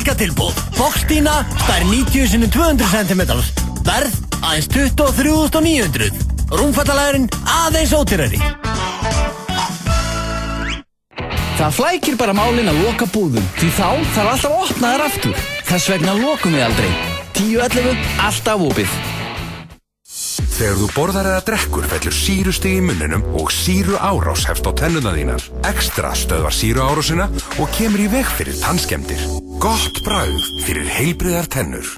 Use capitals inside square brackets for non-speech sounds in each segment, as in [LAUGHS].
Helgatilbúð. Boxdína, stær 90 sinni 200 cm. Verð aðeins 23.900. Rúmfattalæðurinn aðeins ótyrari. Það flækir bara málinn að loka búðum, því þá þarf alltaf að opna þær aftur. Þess vegna lokum við aldrei. 10.11. alltaf opið. Þegar þú borðar eða drekkur fellur sírustig í munninum og síru árás hefst á tennuna þínar. Ekstra stöðvar síru árásina og kemur í veg fyrir tannskemdir. Gott brauð fyrir heilbriðar tennur.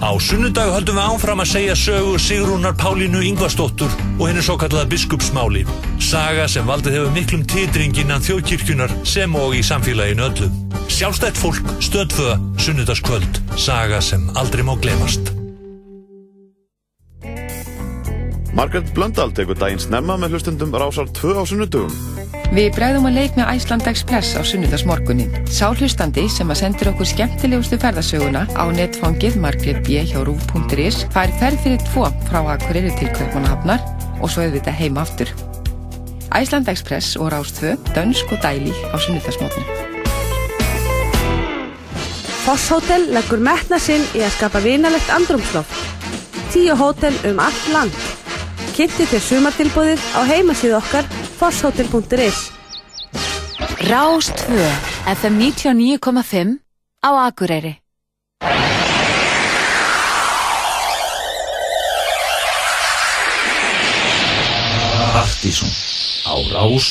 Á sunnudag höldum við áfram að segja sögu Sigrúnar Pálínu Yngvarsdóttur og henni svo kallaða biskupsmáli. Saga sem valdið hefur miklum titring innan þjóðkirkjunar sem og í samfélaginu öllu. Sjálfstætt fólk, stöðföða, sunnudagskvöld. Saga sem aldrei má glemast. Margaret Blöndal tekur daginn snemma með hlustundum rásar 2 á sunnudugum. Við bregðum að leik með Æsland Express á sunnudagsmorgunin. Sá hlustandi sem að sendir okkur skemmtilegustu ferðasöguna á netfangið margretb.rú.is fær ferð fyrir tvo frá Akureyri til Kaupmannahafnar og svo auðvitað heima aftur. Æsland Express og Rástvö, Dönsk og Dæli á sunnudagsmorgunin. Foss Hotel leggur metna sinn í að skapa vinalegt andrumsloft. Tíu hótel um allt land. Kynnti til sumartilbúðið á heimasíðu okkar fosshotel.is Rás 2 FM 99.5 á Akureyri. Partíson á Rás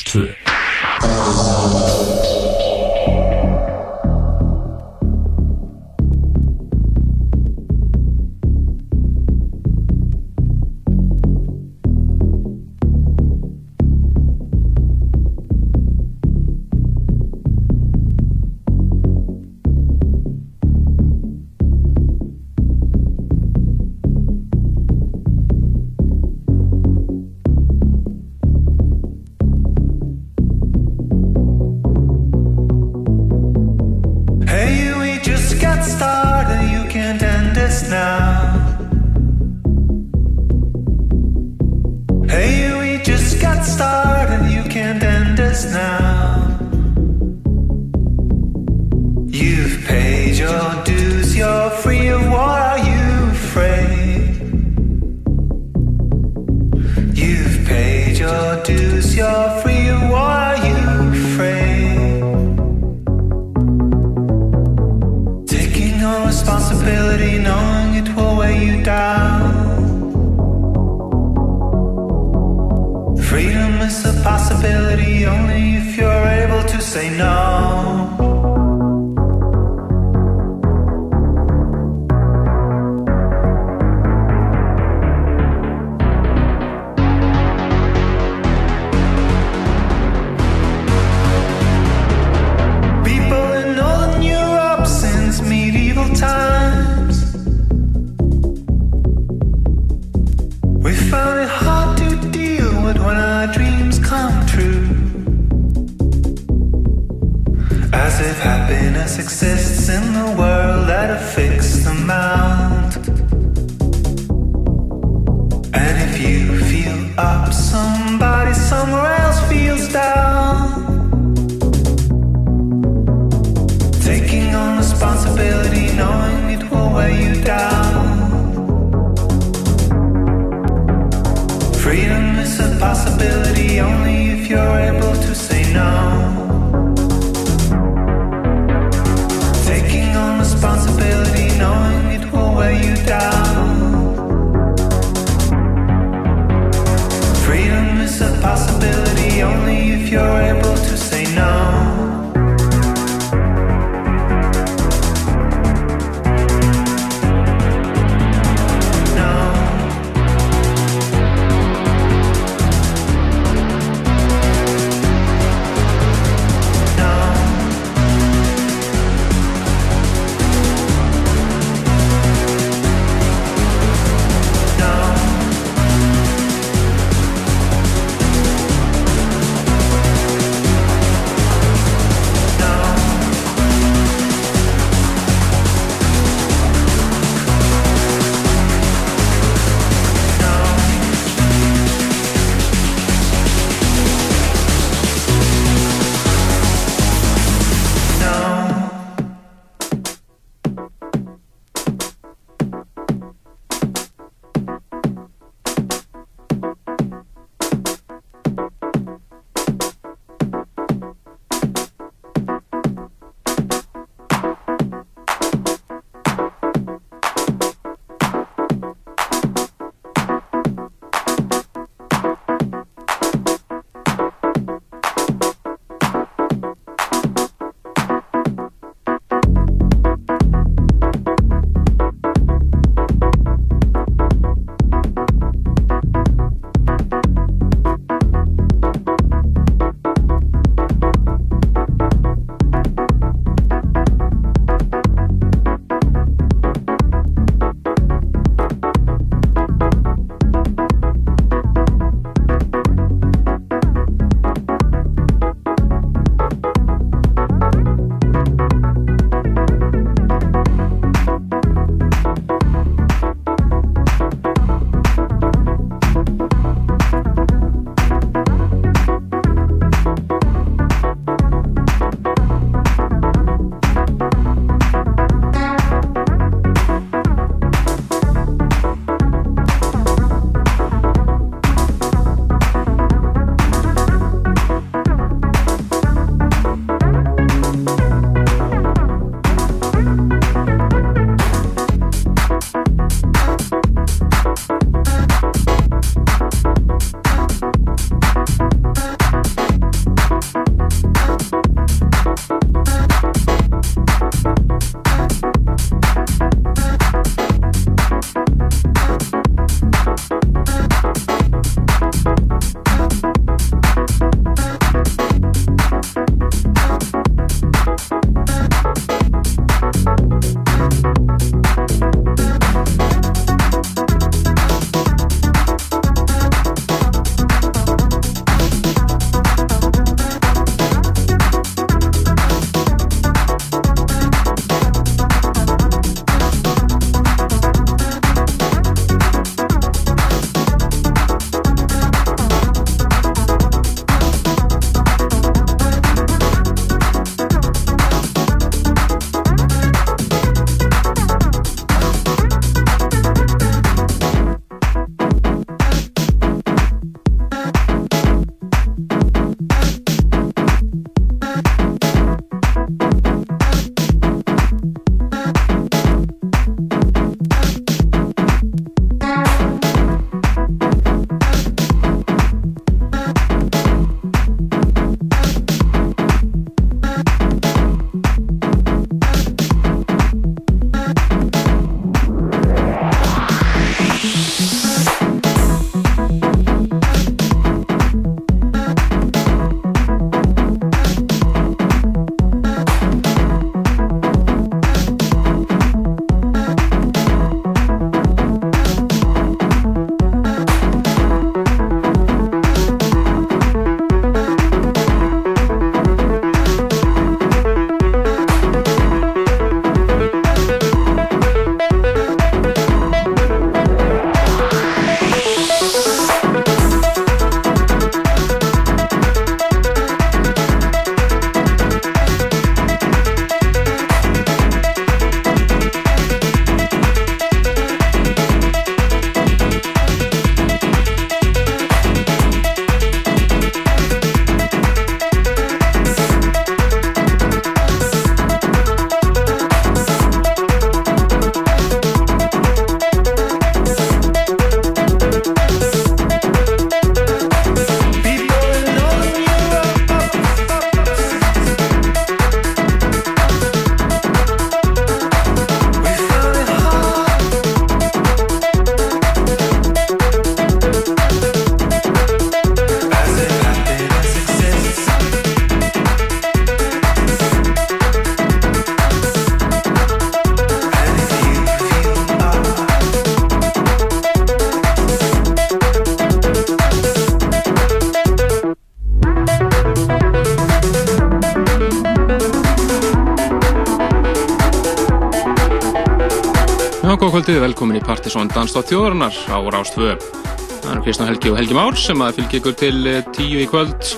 kvöldið, velkomin í Partisón Danstátt þjóðarinnar á Rástvö. Það eru Kristján Helgi og Helgi Már sem að fylgja ykkur til eh, tíu í kvöld.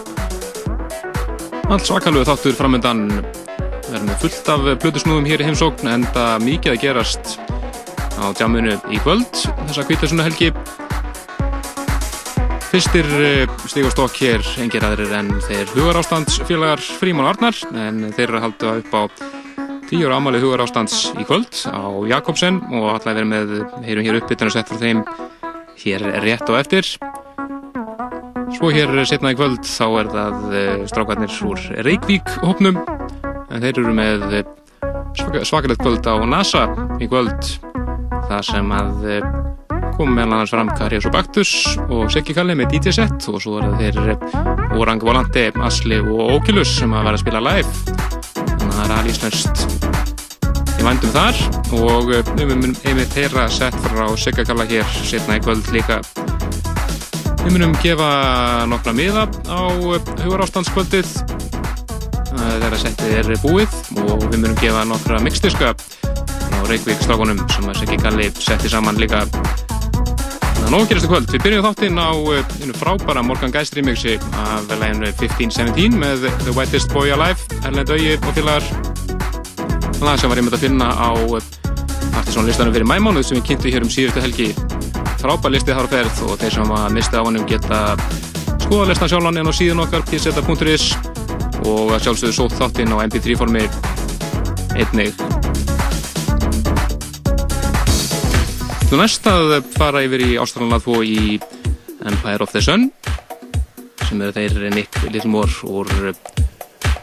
Allt svakalögu þáttur framöndan. Við erum með fullt af blöðusnúðum hér í heimsókn en það mikið að gerast á djamunu í kvöld þessa kvítasuna helgi. Fyrstir stíg og stokk hér engir aðrir en þeir hugarástandsfélagar Fríman Arnar en þeir eru að halda upp á tíu ára ámalið hugar ástands í kvöld á Jakobsen og allar verið með, heyrum hér uppbytun og sett frá þeim hér rétt og eftir. Svo hér setna í kvöld þá er það eh, strákarnir úr Reykjavík hópnum. En þeir eru með eh, svakalegt kvöld á NASA í kvöld. Það sem að eh, kom meðal annars fram Karius og Baktus og Siggi Kalli með DJ-set og svo er þeir Orang Volante, Asli og Oculus sem að vera að spila live það er alísnöst í vandum þar og eh, við munum einmitt heyra sett frá Sigakalla hér setna í kvöld líka. Við munum gefa nokkra miða á eh, hugarástandskvöldið eh, þegar settið er búið og við munum gefa nokkra mixdiska á Reykjavík strákunum sem að Sigakalli setti saman líka þannig að nóg gerastu kvöld. Við byrjum þáttinn á einu frábæra Morgan Geist remixi af leginu 1517 með The Whitest Boy Alive Erlend Auði og félagar lag sem var einmitt að finna á Partiðsson listanum fyrir mæmánuð sem við kynntum hér um síðustu helgi. Frábær listið þar á ferð og þeir sem að mista á hannum geta skoða listan sjálfan en á síðan okkar pseta.is og sjálfsögðu sótt þáttinn á mp3 formi einnig Þú næst að fara yfir í Ástralanað fó í Empire of the Sun sem þeir Nick Littlemore úr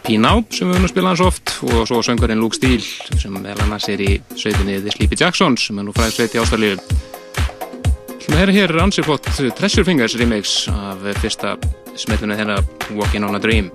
P-Now sem við höfum að spila hans oft og svo söngarinn Luke Steele sem meðal annars er í sveitinni The Sleepy Jacksons sem er nú fræð sveit í ástæðlíu Það er hér ansið fótt Treasure Fingers remix af fyrsta smellunni þeirra Walking on a Dream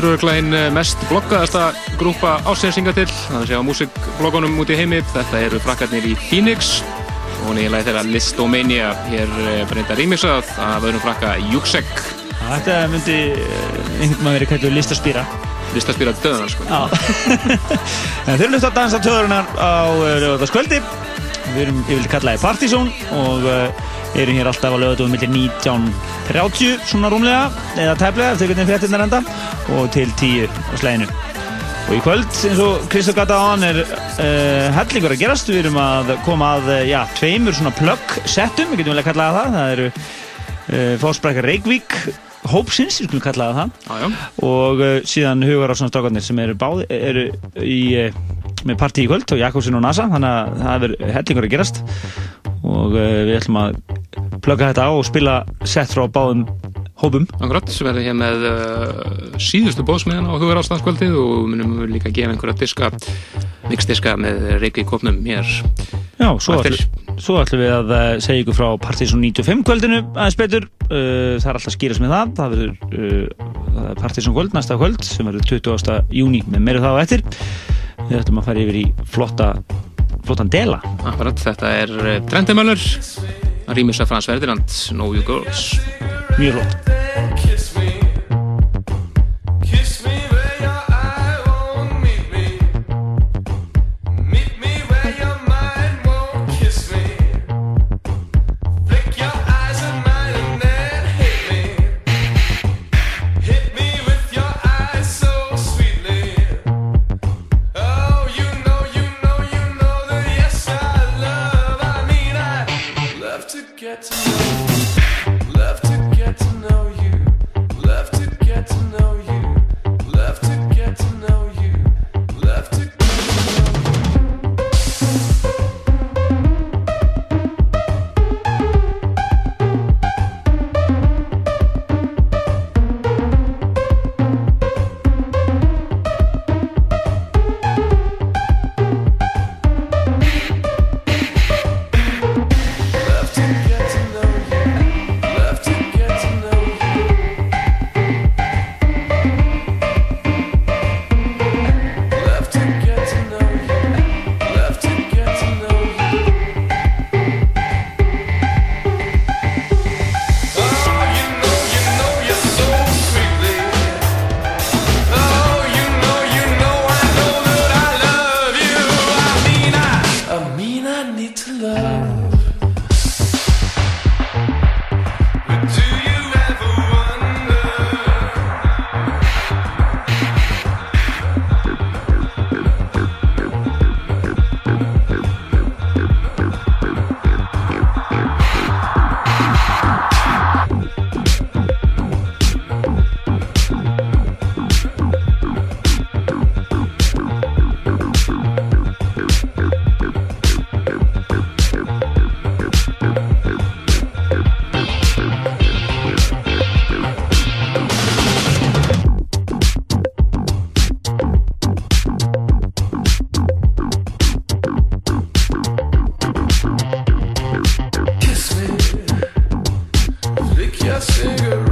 Þetta eru örugglega hinn eh, mest bloggaðasta grúpa ásenssinga til, það sé á músikbloggunum út í heimi. Þetta eru frakkarnir í Phoenix og er lagi þeirra Listomania, hér eh, breyndar rýmiksað af öðrum frakka Juksek. Þetta myndi eh, einhvern veginn verið kættu listaspýra. Listaspýra döðunar, sko. [LAUGHS] Þeir eru hlusta að dansa töðurinnar á lögðarskvöldi. Við erum yfirlega kallaði Partizón og erum hér alltaf á lögatum millir 19.30 svona rúmlega eða teflega eftir hvernig fréttinnar enda og til 10 á sleginu. Og í kvöld, eins og Kristofur gata á hann, er uh, hellingur að gerast. Við erum að koma að, uh, já, tveimur svona plug-settum, við getum vel að kalla það það. Eru uh, Fósbrækjar Reykjavík hópsins, við skulum kalla það já. Og uh, síðan Hugar Árssonstrákarnir sem eru, báði, eru í, með partí í kvöld og Jakobsen og NASA, þannig að það er hellingur að gerast. Og við ætlum að plugga þetta á og spila sett frá báðum hópum. Akkurat, sem verður hér með uh, síðustu bóðsmiðan á hugar ástandskvöldið og munum við líka gefa einhverja diska, mixdiska með Reykjavík kopnum hér. Já, svo ætlum, við að uh, segja ykkur frá Partizón 95 kvöldinu aðeins betur. Uh, það er alltaf að skýrast með það. Það verður uh, Partizón kvöld næsta kvöld sem verður 20. júni með meira þá eftir. Við ætlum að fara yfir í flotta, flottan dela. Akkurat, þetta er Trendemöller, rýmis af Frans Ferdinand, Know You Girls. Mjög flott. A cigarette.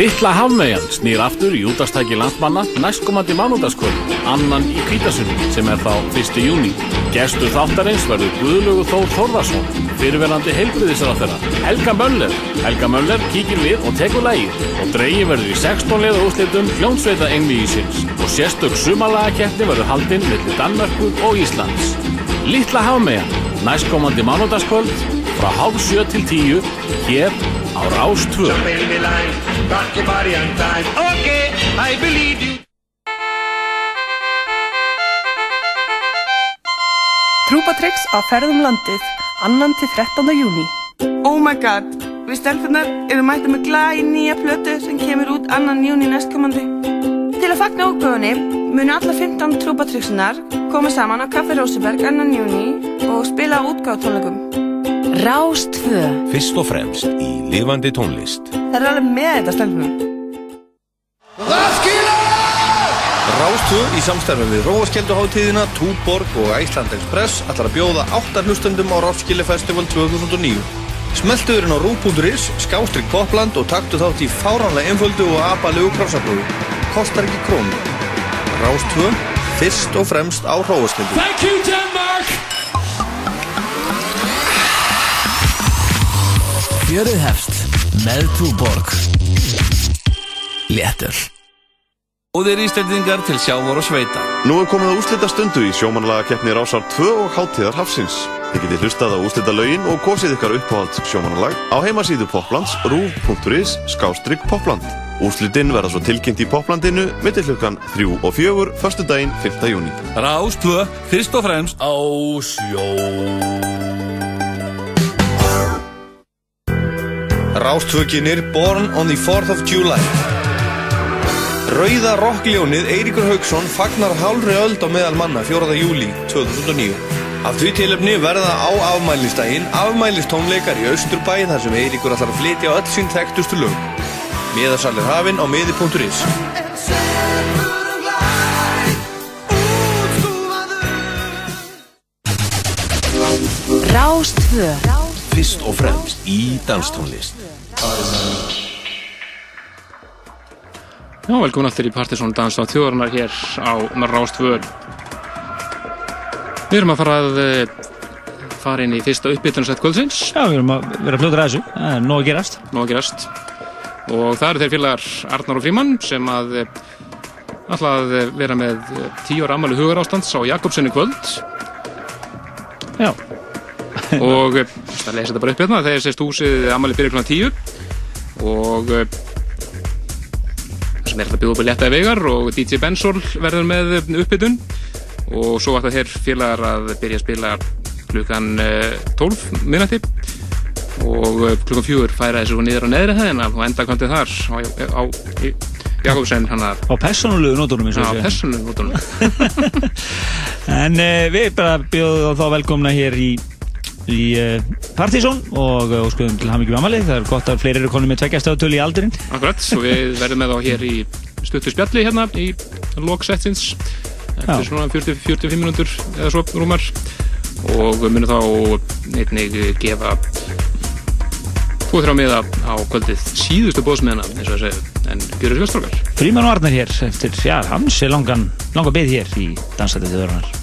Littla hafmeyjan snýr aftur í útastæki landsmanna næstkomandi mánúdaskvöld, annan í Kvítasunni sem er þá 1. júni. Gestur þáttarins verður Guðlugu Þór Þórðarsson, fyrirverandi heilbriðisar á þeirra. Helga Möller. Helga Möller kíkir við og tekur lægið og dreigin verður í 16 leða úrslitum hljónsveita engli ísins og sérstök sumalagakeppni verður haldinn millir Danmörku og Íslands. Littla hafmeyjan, næstkomandi mánúdaskvöld frá hálf sjö til tíu hér á Rás 2. Rock your body on time. Okay, I believe you. Trúpatryggs á ferðum landið, annan til 13. júni. Oh my god, við stelpunar erum mættið með glæði nýja plötu sem kemur út annan júni næstkomandi. Til að fagna útgöfunni munu alla 15 trúpatryggsnar koma saman á Kaffi Róseberg annan júni og spila á útgáðutónleikum. Rás 2 Fyrst og fremst í lifandi tónlist. Það er alveg með þetta stelpunum. Rástvö í samstæðum við Róaskjölduháttíðina, Túborg og Æsland Express ætlar að bjóða 8 hlustendum á Ráskili Festival 2009. Smeltuðurinn á rú.is, skástrygg popland og taktu þátt í fáránlega einföldu og apalegu krossablóðu. Kostar ekki krónu. Rástvö, fyrst og fremst á Róaskjöldu. Thank you, Denmark! Fjörið hefst með Túborg. Léttur. Góðir íslendingar til sjávar og sveita. Nú er komið að úslita stundu í sjómanlaga keppni Rásar 2 og Háttíðar Hafsins. Þið getið hlustað á úslita lögin og kosið ykkar uppáhalds sjómanlag á heimasíðu Poplands rúf.is skástrygg Popland. Úslitinn verða svo tilkynnt í Poplandinu mittir klukkan 3 og 4, förstu daginn 5. júni. Rás 2, fyrst og fremst á sjó. Rástvökinir Born on the 4th of July. Rauða rockljónið Eiríkur Haugsson fagnar hálfri öld á meðal manna 4. júli 2009. Af því tilöfni verða á afmælistægin afmælistónleikar í Austurbæ þar sem Eiríkur ætlar að flytja á öll sín þekktustu lög. Miðarsalir hafinn á miði.is. Rás 2 Fyrst og fremst í danstónlist. Já, velkomin allir í Partiðsson dans á þjóðarinnar hér á Rástvöð. Við erum að fara að eh, fara inn í fyrsta uppbytunarsett kvöldsins. Já, við erum að vera að þessu. Það er nóg að gerast. Nóg að gerast. Og það eru þeir félagar Arnar og Fríman sem að eh, ætla að eh, vera með tíu ára ammali hugarástands á Jakobssoni kvöld. Já. Og eh, það lesa þetta bara upp hérna. Þeir sést húsið ammali byrja kl. 10 og eh, sem er alltaf bjóða upp að letaði vegar og DJ Bensol verður með uppbytun og svo ætla þeir félagar að byrja að spila klukkan eh, 12 minnati og eh, klukkan 4 færa þessu niður á neðri hæðina og enda kvöndið þar á, á, í Jakobsen hann að Á persónulegu nótunum og sé. persónulegu nótunum [LAUGHS] En við bara bjóðum þá velkomna hér í, í uh, Partizón og uh, óskuðum til hamingjum amali. Það er gott að fleiri eru konum með tveggjastöðutölu í aldurinn. Akkurat, og við verðum með þá hér í stuttu spjalli hérna í loksetsins Já. eftir svona 40, 45 minútur eða svo rúmar og við munum þá einnig gefa tvo þrjá miða á kvöldið síðustu bóðsmiðana eins og það segja en gjöru sér strókar Fríman og Arnar hér eftir, já, hans er langan, langan beð hér í dansætið þjóðarinnar.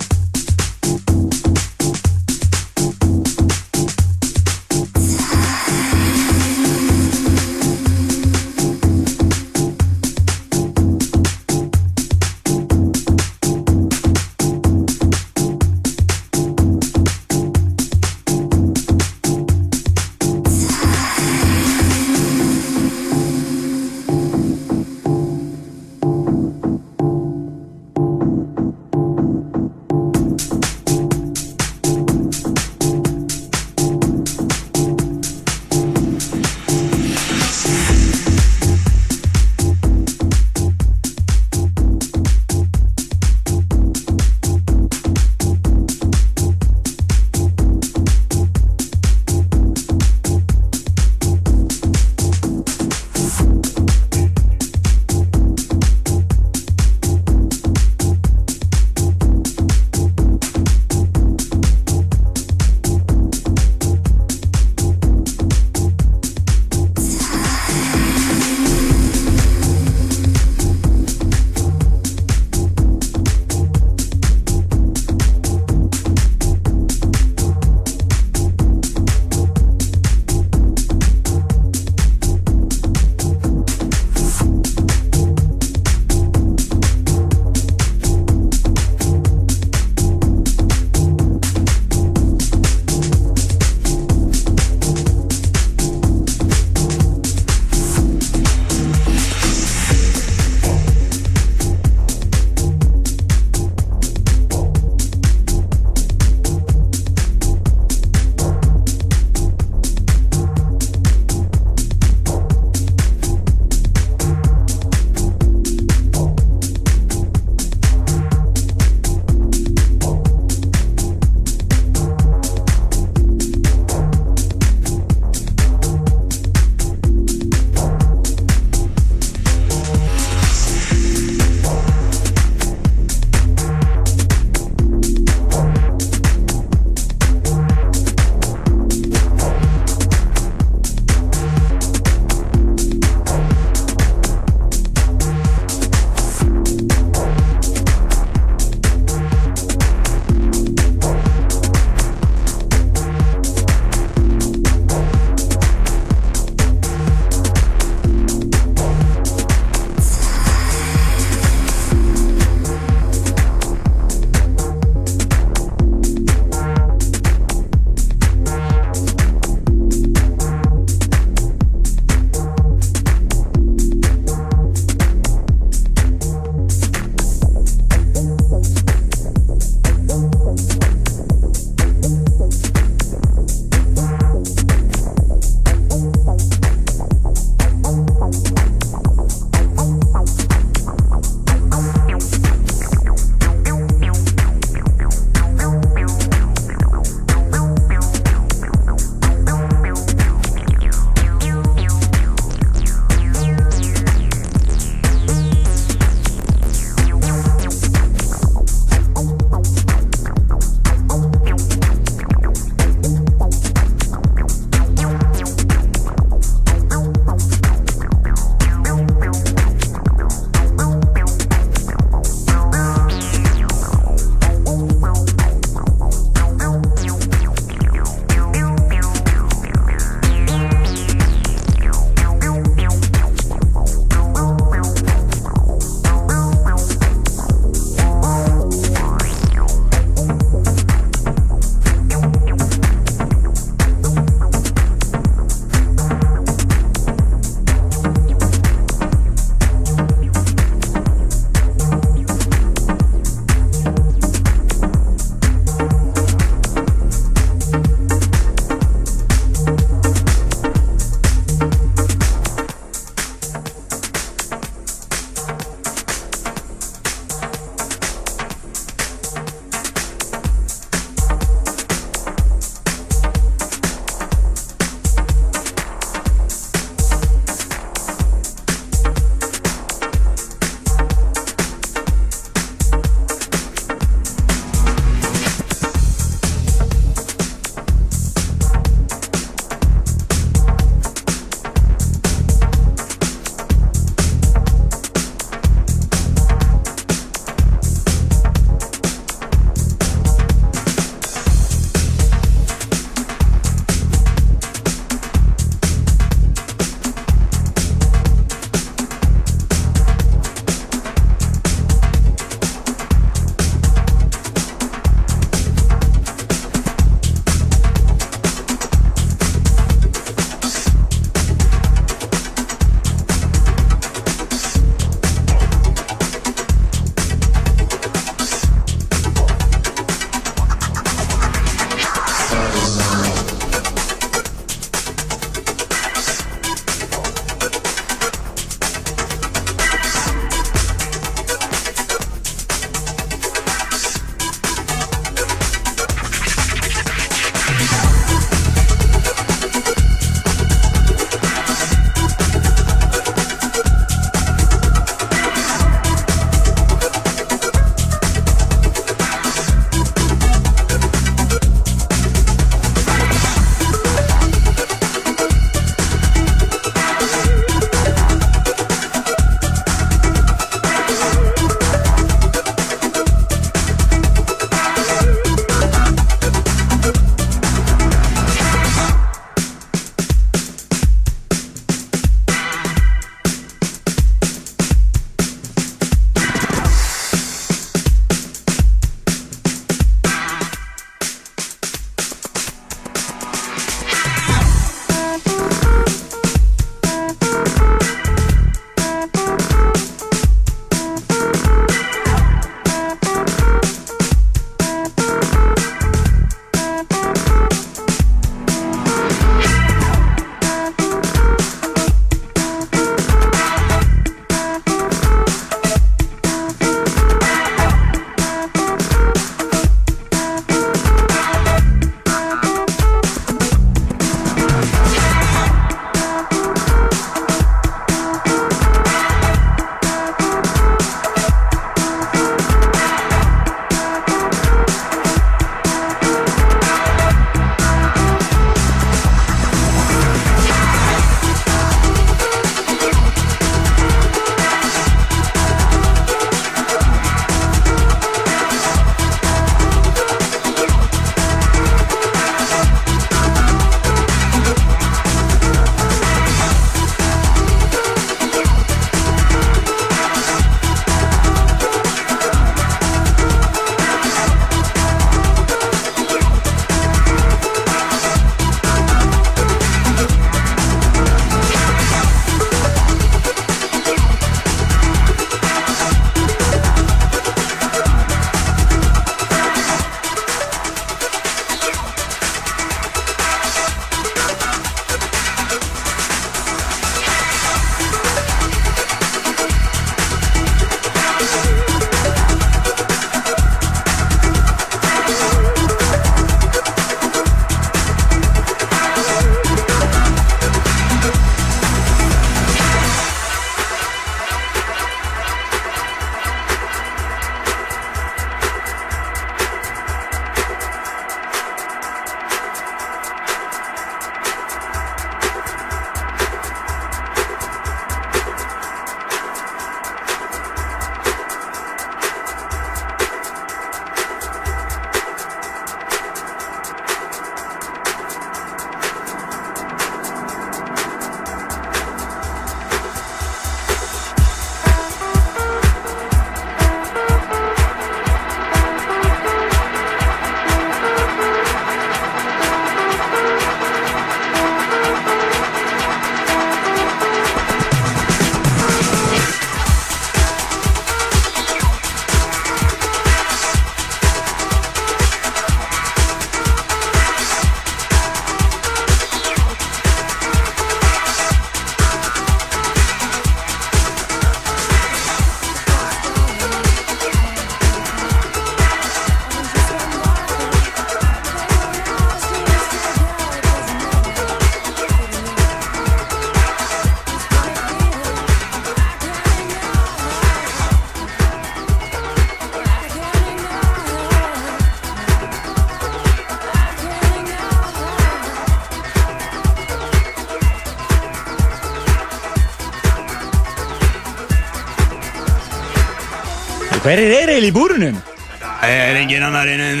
Hverir er eiginlega í búrunum? Það er engin annar en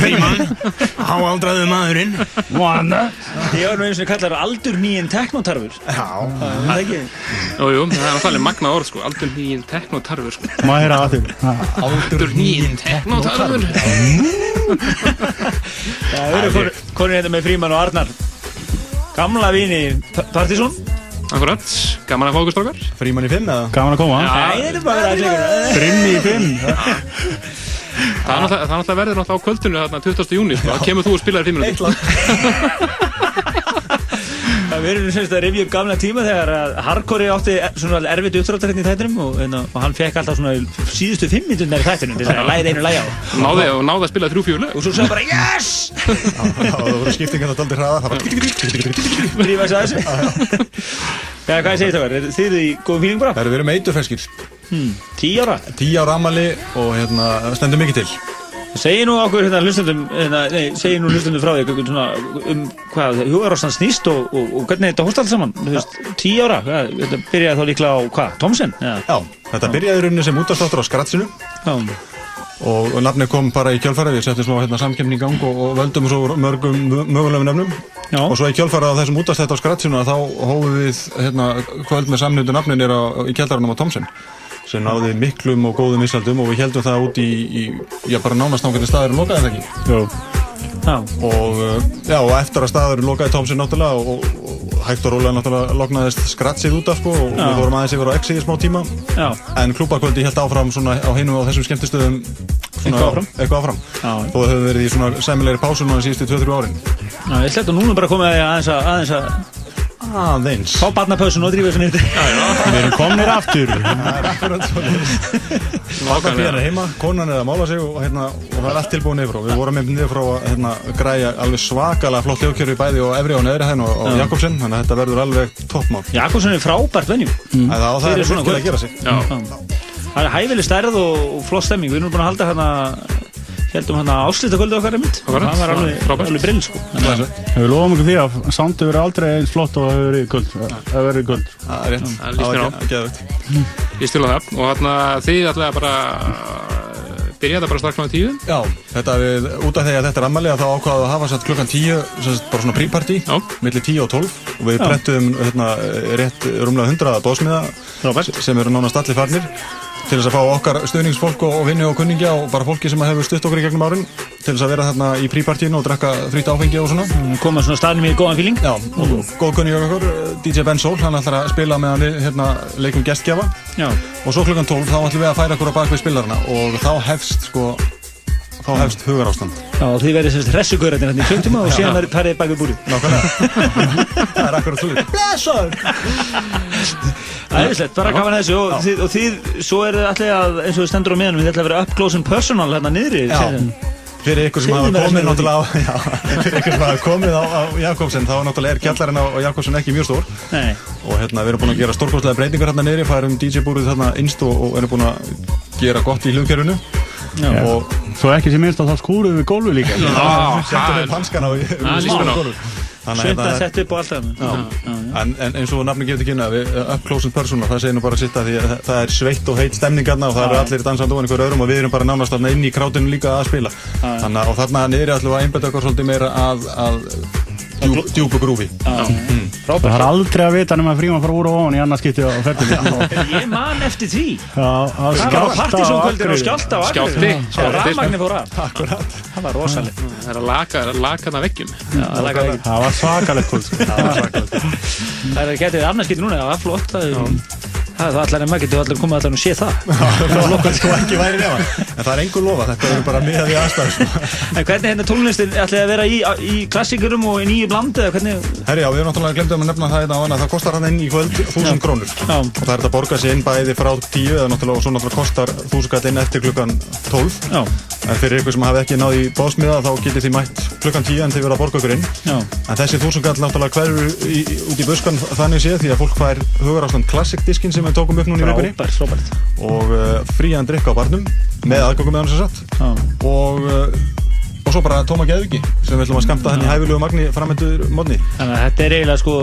Fríman [LAUGHS] Háaldraðu maðurinn. Vana Ég var nú eins og kallar aldur nýjinn teknotarfur. Já. Það er ekki Jú, jú, það er náttúrulega magnað orð sko, aldur nýjinn teknotarfur sko. Má heyra að þig Aldur nýjinn teknotarfur. Það eru konur- hérna með Fríman og Arnar. Gamla vini Partísson Akkurat, gaman að fá okkur strákar. Fríman í fimm eða? Gaman að koma er að Frimmi í fimm Það er náttúrulega, er verður náttúrulega á kvöldinu þarna 20. júni, sko, kemur þú og spilar í fimm minútur. [LAUGHS] Það verður semst að rifja upp gamla tíma þegar að Hardcore átti svona erfitt uppdráttar hérna í þættinum og, hérna, og hann fekk alltaf svona síðustu fimm minútur í þættinum til þess að læða einu læga á Náði, og náði að spila þrjú fjólu. og svo sagði bara yes Það voru skiptingar þetta aldrei hraða Það var [LAUGHS] Já, hvað segir það? Er þið í góðum fíling bara? Það eru verið með eiturferskir Hmm, Tíu ára? Tíu ára amali og hérna stendur mikið til Segir nú okkur hérna hlustundum hérna, nei, segir nú hlustundum frá því um, svona, um hvað hugarástan snýst og, og, og hvernig þetta hóst allt saman Þú veist, tíu ára, hvað, þetta byrjaði þá líklega á hvað, Thomsen? Ja. Já, þetta byrjaði í rauninni sem útastáttur á skratsinu Já. og, nafnið kom bara í kjölfæra við settum smá hérna, samkemni í gang og, og völdum svo mörgum mö- mögulegum nafnum Já. og svo í kjölfæra á þessum útastætt á skratsinu þá hófum við hérna, kvöld með samnöndu nafnin er á, í kjallarunum á Thomsen sem náði miklum og góðum ísaldum og við heldum það út í, í já, bara nánast nákvæmlega staðurinn lokaði þetta ekki Já. og, uh, já, og eftir að staðurinn lokaði Thomsen náttúrulega og, og, hægt og rólega náttúrulega loknaðist skratsið út af sko og við vorum aðeins yfir á X í smá tíma Já. en klúbakvöldi held áfram svona á hinum og þessum skemmtistöðum Eitthvað áfram. eitthvað áfram. Já. og það hefur verið í svona sæmilegri pásu núna síðustu 2-3 árin. Já, ég ætla þetta núna bara að koma aðeins að aðeins að aðeins. Fá barnapausun og drífa þessu nýtti Við erum komnir aftur. [LAUGHS] Það er akkurat svo Barnapíðan er heima, konan er að mála sig og, hérna, og það er allt tilbúið niður frá. Við vorum með niður frá að hérna, græja alveg svakalega flott hljóðkjörfi bæði og efri og neðri hæðin og, og Já. Jakobsen þannig að þetta verður alveg toppmál. Jakobsson er frábært venjum mm. Það, það er virkilega að gera sig Það er hæfileg stærð og, og flott stemming. Við erum búin að halda hérna heldum hérna áslita kvöldu okkar. Einmitt það var alveg, Frábært. alveg brill sko. Við lofum okkur því að soundið verður aldrei eins flott og það hefur verið guld Það verður guld Það er rétt. Það líst mér á. Ég stila það. Og þarna þið ætlaði bara byrja þetta bara strax kláða tíu. Já, þetta við, út af því að þetta er ammali þá ákvaðum við að hafa satt klukkan 10 sem sagt, bara svona prípartí, millir 10 og 12 og við brettum hérna, rétt rúmlega 100 bóðsmiða sem eru nánast allir farnir til þess að fá okkar stuðningsfólk og, og vinni og kunningja og bara fólki sem hefur stutt okkur í gegnum árin til þess að vera þarna í prípartíinu og drekka frýtt áfengi og svona. Koma svona staðnum í góðan fíling Já, og góð kunningi okkur, DJ Ben Soul hann ætlar að spila meðan við hérna, leikum gestgjafa. Já. og svo klukkan 12 þá ætlum við að færa okkur á bakvið spilarana og þá hefst sko þá hefst hugarástand. Já, og þið verðið semst hressugaurarnir hérna í klukktúma og Já. síðan verðið parið bak við búrið. Nákvæmlega. [LAUGHS] Það er akkurat svo Blessaður Æðislegt, bara gaman þessu og þið, og þið, svo er þið allir að, eins og þið stendur á meðanum, þið ætla að vera up close and personal hérna niðri Já. Fyrir ykkur sem hafa komið náttúrulega á, [LAUGHS] já, fyrir ykkur sem hafa komið á, á Jakobsen þá náttúrulega er kjallarinn á, á Jakobsen ekki mjög stór. Nei. og hérna við erum búin að gera stórkostlega breytingar hérna niðri, færum DJ-búrið þarna innst og, og erum búin að gera gott í hlugkerfinu og Svo ekki sem minnst að það skúruðu við gólfi líka. Já, Settum við panskan á á. Þannig að setja upp og allt það Já. En, en eins og nafni gefur kynna við uh, up close and personal, það segir nú bara sitt að því að það- er sveitt og heit stemningarna og það eru allir dansandi ofan ykkur öðrum og við erum bara nánast inn í krátinu líka að spila. Já. Þannig að og þarna niðri ætlum við að einbæta okkur svolítið meira að, djúp, djúpu grúfi. Mm. Frábært. Það er aldrei að vita nema að fríma fara úr og ofan í annars skipti á ferðinu [LAUGHS] Ég man eftir því. Það var á partysónkvöldir og skjálta á Og rafmagnir fór af. Það var rosalegt. Það er að laka, það er að laka það lakaði veggjum. Það var svakalegt kvöld sko. Það var svakalegt. Það er getið annars getið núna, það var flott Það er það allar en maður getur allir komið allar og sé það. Það er sko ekki væri nema. En það er engur lofa, þetta er bara miða við aðstæður En hvernig hérna tónlistin ætlaði að vera í, í klassikurum og í nýju blandi eða hvernig? Herri, já, við erum náttúrulega glemdum að nefna það hérna á hana Það kostar hann inn í kvöld 1000 krónur. Já. Og það er þetta að borga sig inn bæði frá 10 eða náttúrulega og svo náttúrulega kostar 1000 kall inn eftir klukkan 12 Já. En fyrir ykkur sem hafi ekki náð í bóðsmiða þá getið þið mætt klukkan 10 en þið verða að borga ykkur inn. Já. En þessi 1000 kall náttúrulega hverfur í, í, út í buskan þannig séð því að fólk fær hugarástand Classic diskin sem við tókum upp núna í vikunni. Og uh, frían drikka á barnum með aðgangum með hann sem satt. Og, uh, og svo bara tóma geðviki sem við ætlum að skamta henni í hæfilegu magni framöndur mótni Þannig að þetta er eiginlega sko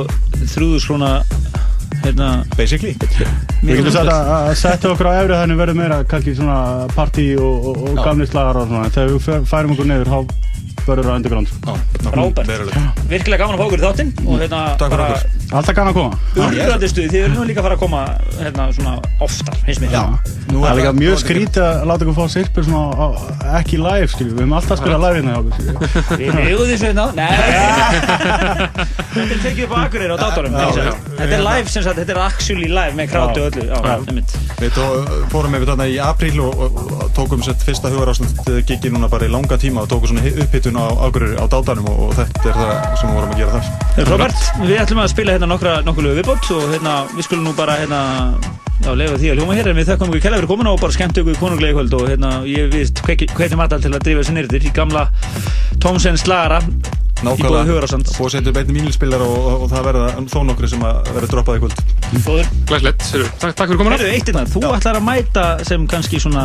þrjúðus krona hérna Basically. Við getum sagt að setja okkur á efri þannig verður meira kannski svona partí og, og, og gamli slagar og svona. Þegar við færum okkur niður þá verður það underground. Frábært. Virkilega gaman að fá okkur í þáttinn og hérna okkur. Alltaf gaman að koma. Stuð, þið eru nú líka að fara að koma hérna svona oftar, finnst mér. Já, Það er líka mjög skrítið að láta ykkur fá sirpur svona á, ekki live, skilju, við. Höfum alltaf að spila live hérna hjá okkur. Við. Megum þessu hérna Nei. [LAUGHS] Þetta er tekið upp á Akureyri á já. Þetta er live sem sagt, þetta er actually live með krátu og öllu. Við fórum yfir þarna í apríl og, tókum fyrsta hugarástand gigi núna bara í langa tíma og tókum svona hi- upphittun á Akureyri á dátanum og, og þetta er það sem við vorum að gera þar. Er frábært, við ætlum að spila hérna nokkra nokkuð lögu viðbót og hérna við skulum nú bara hérna já, leifa því að hljóma hér en við þakkum ykkur kælega fyrir komuna og bara skemmt ykkur konunglega í kvöld og hérna ég vist hvernig Martal til að drífa þessu nýrðir í gamla Tomsen slagara hugarásand og búið að setja upp einni mínilspillar og, og, og það verða þó nokkru sem að verða droppað í kvöld. Góður. Glæslegt, takk, takk fyrir komuna. Herru, eitt innan, þú ætlar að mæta sem kannski svona,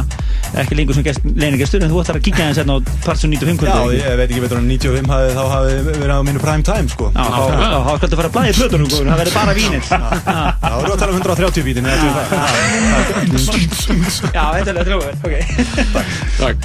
ekki lengur sem gest, leinigestur, en þú ætlar að kíkja hérna á Partsun 95 kvöldi. Já, ég veit ekki betur en 95 hafi, þá hafi verið á mínu prime time sko. Já, þá þá- þá skaltu fara að blæði plötunum, það verður bara vínir. Já, þú eru að tala um 130 bítin, eða það. Já, þetta er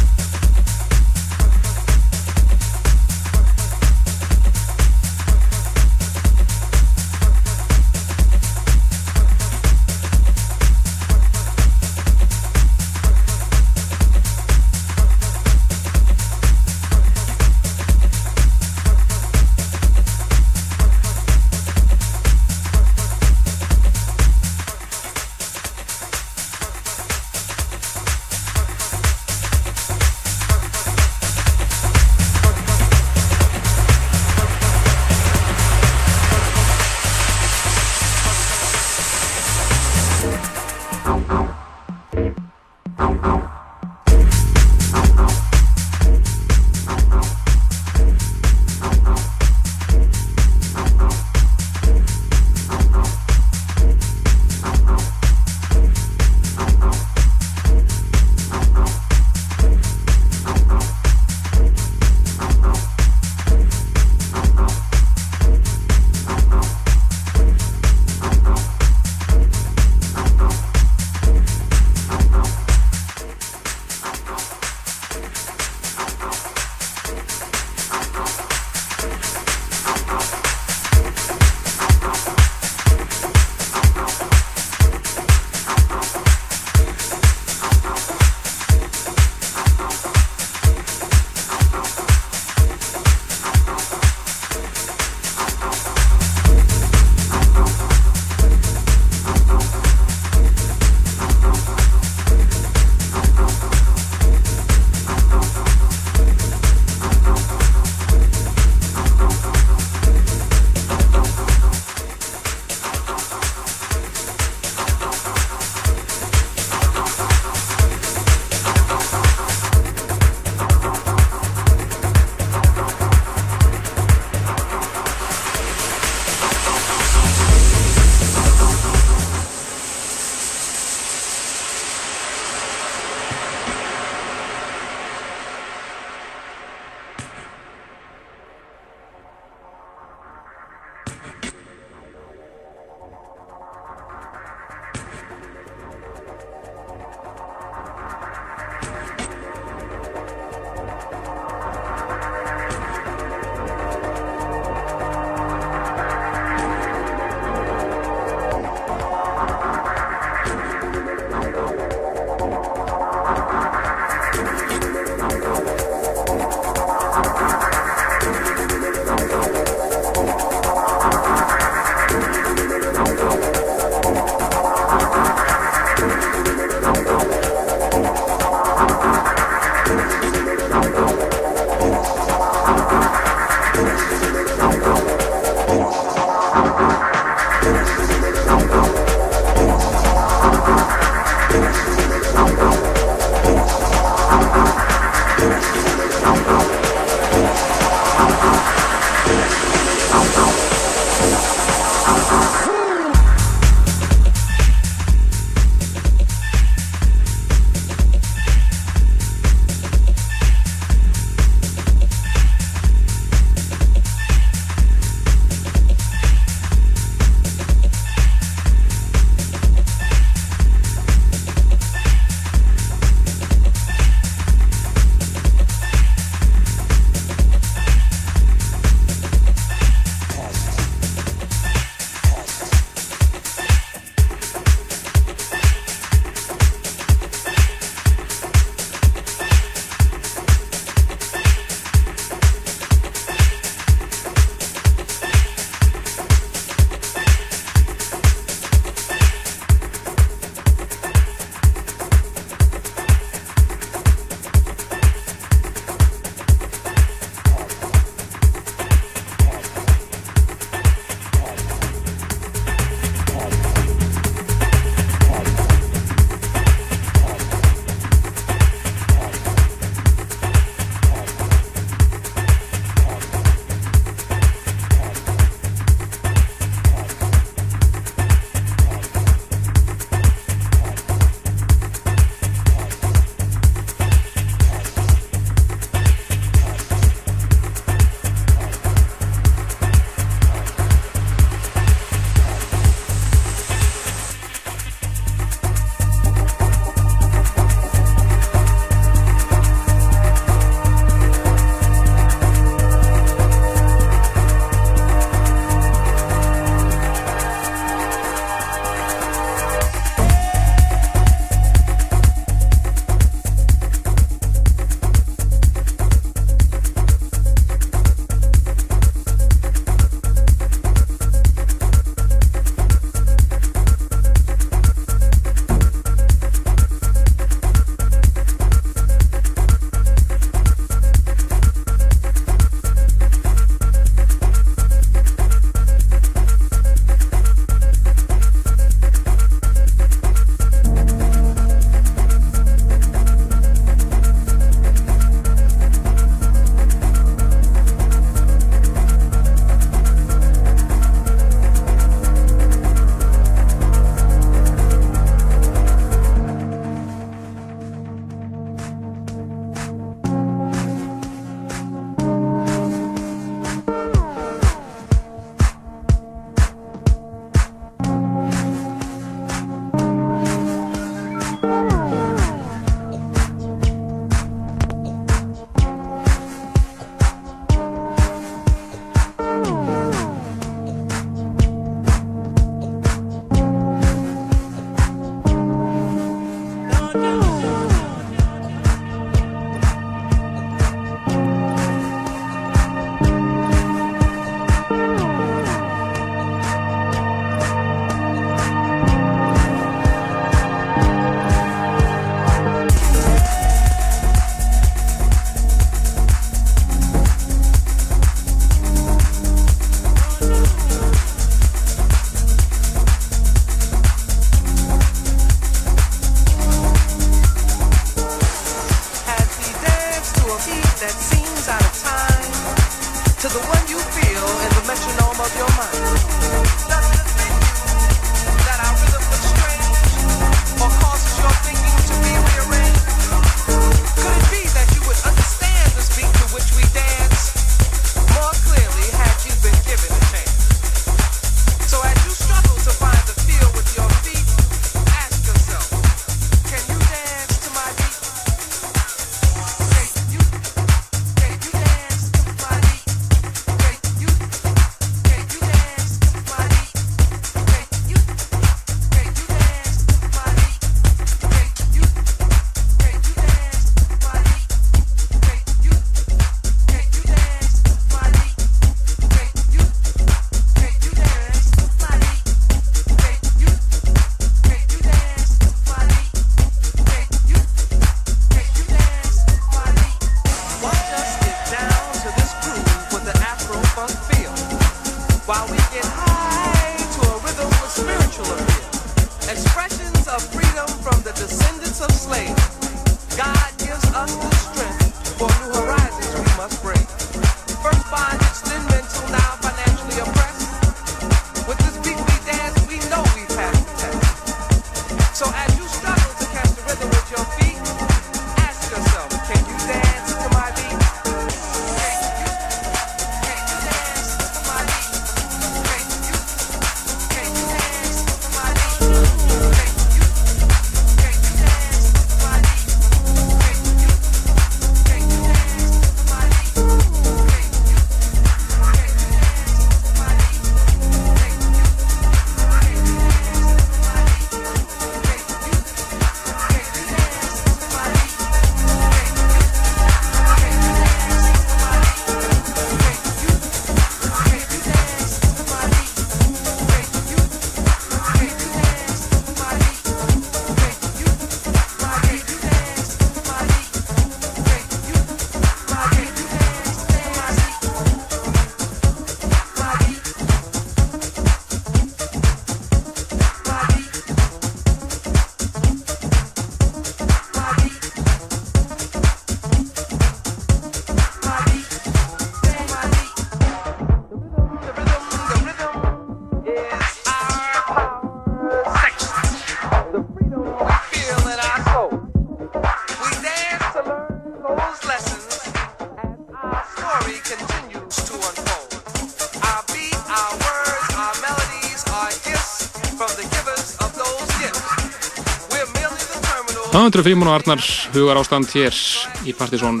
þetta. Andru Frímún og Arnar hugar ástand hér í Partisón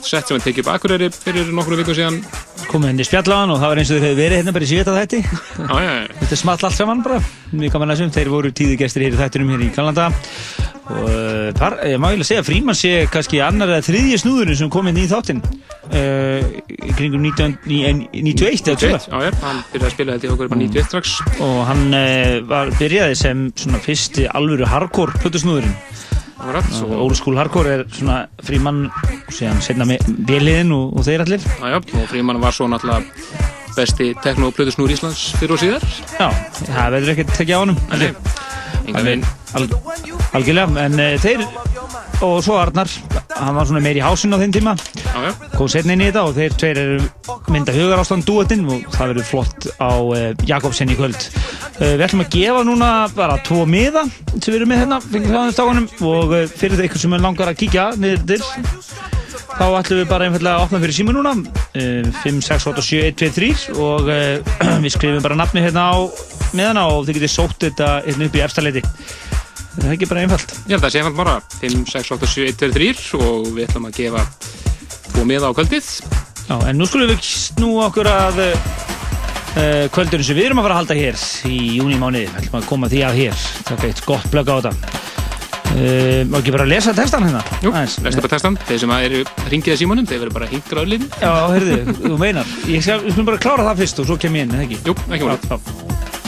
sett sem við tekið upp Akureyri fyrir nokkru viku síðan. Komið henni spjallaðan og það var eins og þeir hefði verið hérna bara í síðan já. Þetta small allt saman bara. Mjög gaman að þessum, þeir voru tíðu gestir hér í þættunum hér í Kanlanda og uh, par, ég má eiginlega segja að Fríman sé kannski annar eða þriðji snúðurinn sem kom inn í þáttinn. Uh, í kringum 19, ní- en- 91 eða 2 Já, já, hann byrjaði að spila þetta í okkur bara 91 strax. Og hann uh, var, byrjaði sem svona fyrsti alvöru hardcore Akkurat, old school hardcore er svona Fríman og síðan setna með Beliðin og, og þeir allir. Já, já, og Fríman var svo náttúrulega besti tekno- og plötusnúr Íslands fyrir og síðar. Já, það verður ekkert tekið á honum Nei, engan veginn. Al, algjörlega, en uh, þeir og svo Arnar, hann var svona meir í hásinn á þeim tíma. Já, já. kom setna inn í þetta og þeir tveir eru mynda hugar ástand dúetinn og það verður flott á uh, Jakobsen í kvöld Við ætlum að gefa núna bara tvo miða sem við erum með hérna fengið það stáðunum og uh, fyrir það ykkur sem langar að kíkja niður til þá ætlum við bara einfallega að opna fyrir síma núna. Uh, 5, 6, 8, 7, 1, 2, 3 og uh, [CLEARS THROAT] við skrifum bara nafni hérna á miðana og þið getið sótt þetta hérna upp í efstaleiti það er ekki bara einfalt? Ég held að það sé einfalt bara. 5, 6, 8, 7, 1, 2, 3 og við ætlum að gefa tvo miða á kvöldið. Já, en nú skulum við snú okkur að kvöldurinn sem við erum að fara að halda hér í júnimániði, við ætlum að koma því að hér. Taka eitt gott blögg á þetta. Uh, Má ekki bara lesa textan hérna? Jú, lestu bara textan, þeir sem eru ringið að símanum, þeir verður bara hingra öllin Já, heyrðu, þú meinar. Ég skal, bara klára það fyrst og svo kem ég inn, ekki? Jú, ekki málið.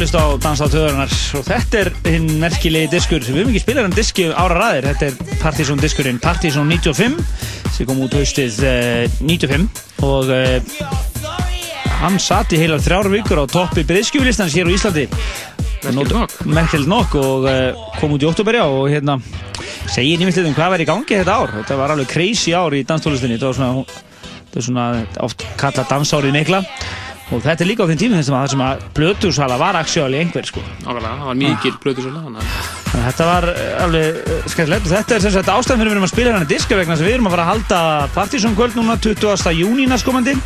Að lista á Dansa á töðurnar og þetta er hinn merkilegi diskur við höfum ekki spilað um diski ára ræðir þetta er Partizón diskurinn Partizón 95 sem kom út haustið uh, 95 og uh, hann satt í heilar þrjár vikur á toppi breyðskjúlistans hér á Íslandi. Merkilegt nokk. Og uh, kom út í oktoberja og hérna segir nýmitt um hvað var í gangi þetta ár. Þetta var alveg crazy ár í danstólistinni þetta var svona, þetta var svona oft kallað dansárið mikla og þetta er líka á þeim tímum þessum að það sem að blötusala var aksjóli einhver sko. Nákvæmlega, það var mikil blöðusöla þannig að að Þetta var eh, alveg uh, skemmtilegt. Og þetta er sem sagt ástæðan fyrir við erum að spila hérna diska vegna að við erum að fara að halda Partizón kvöld núna 20. júni næstkomandi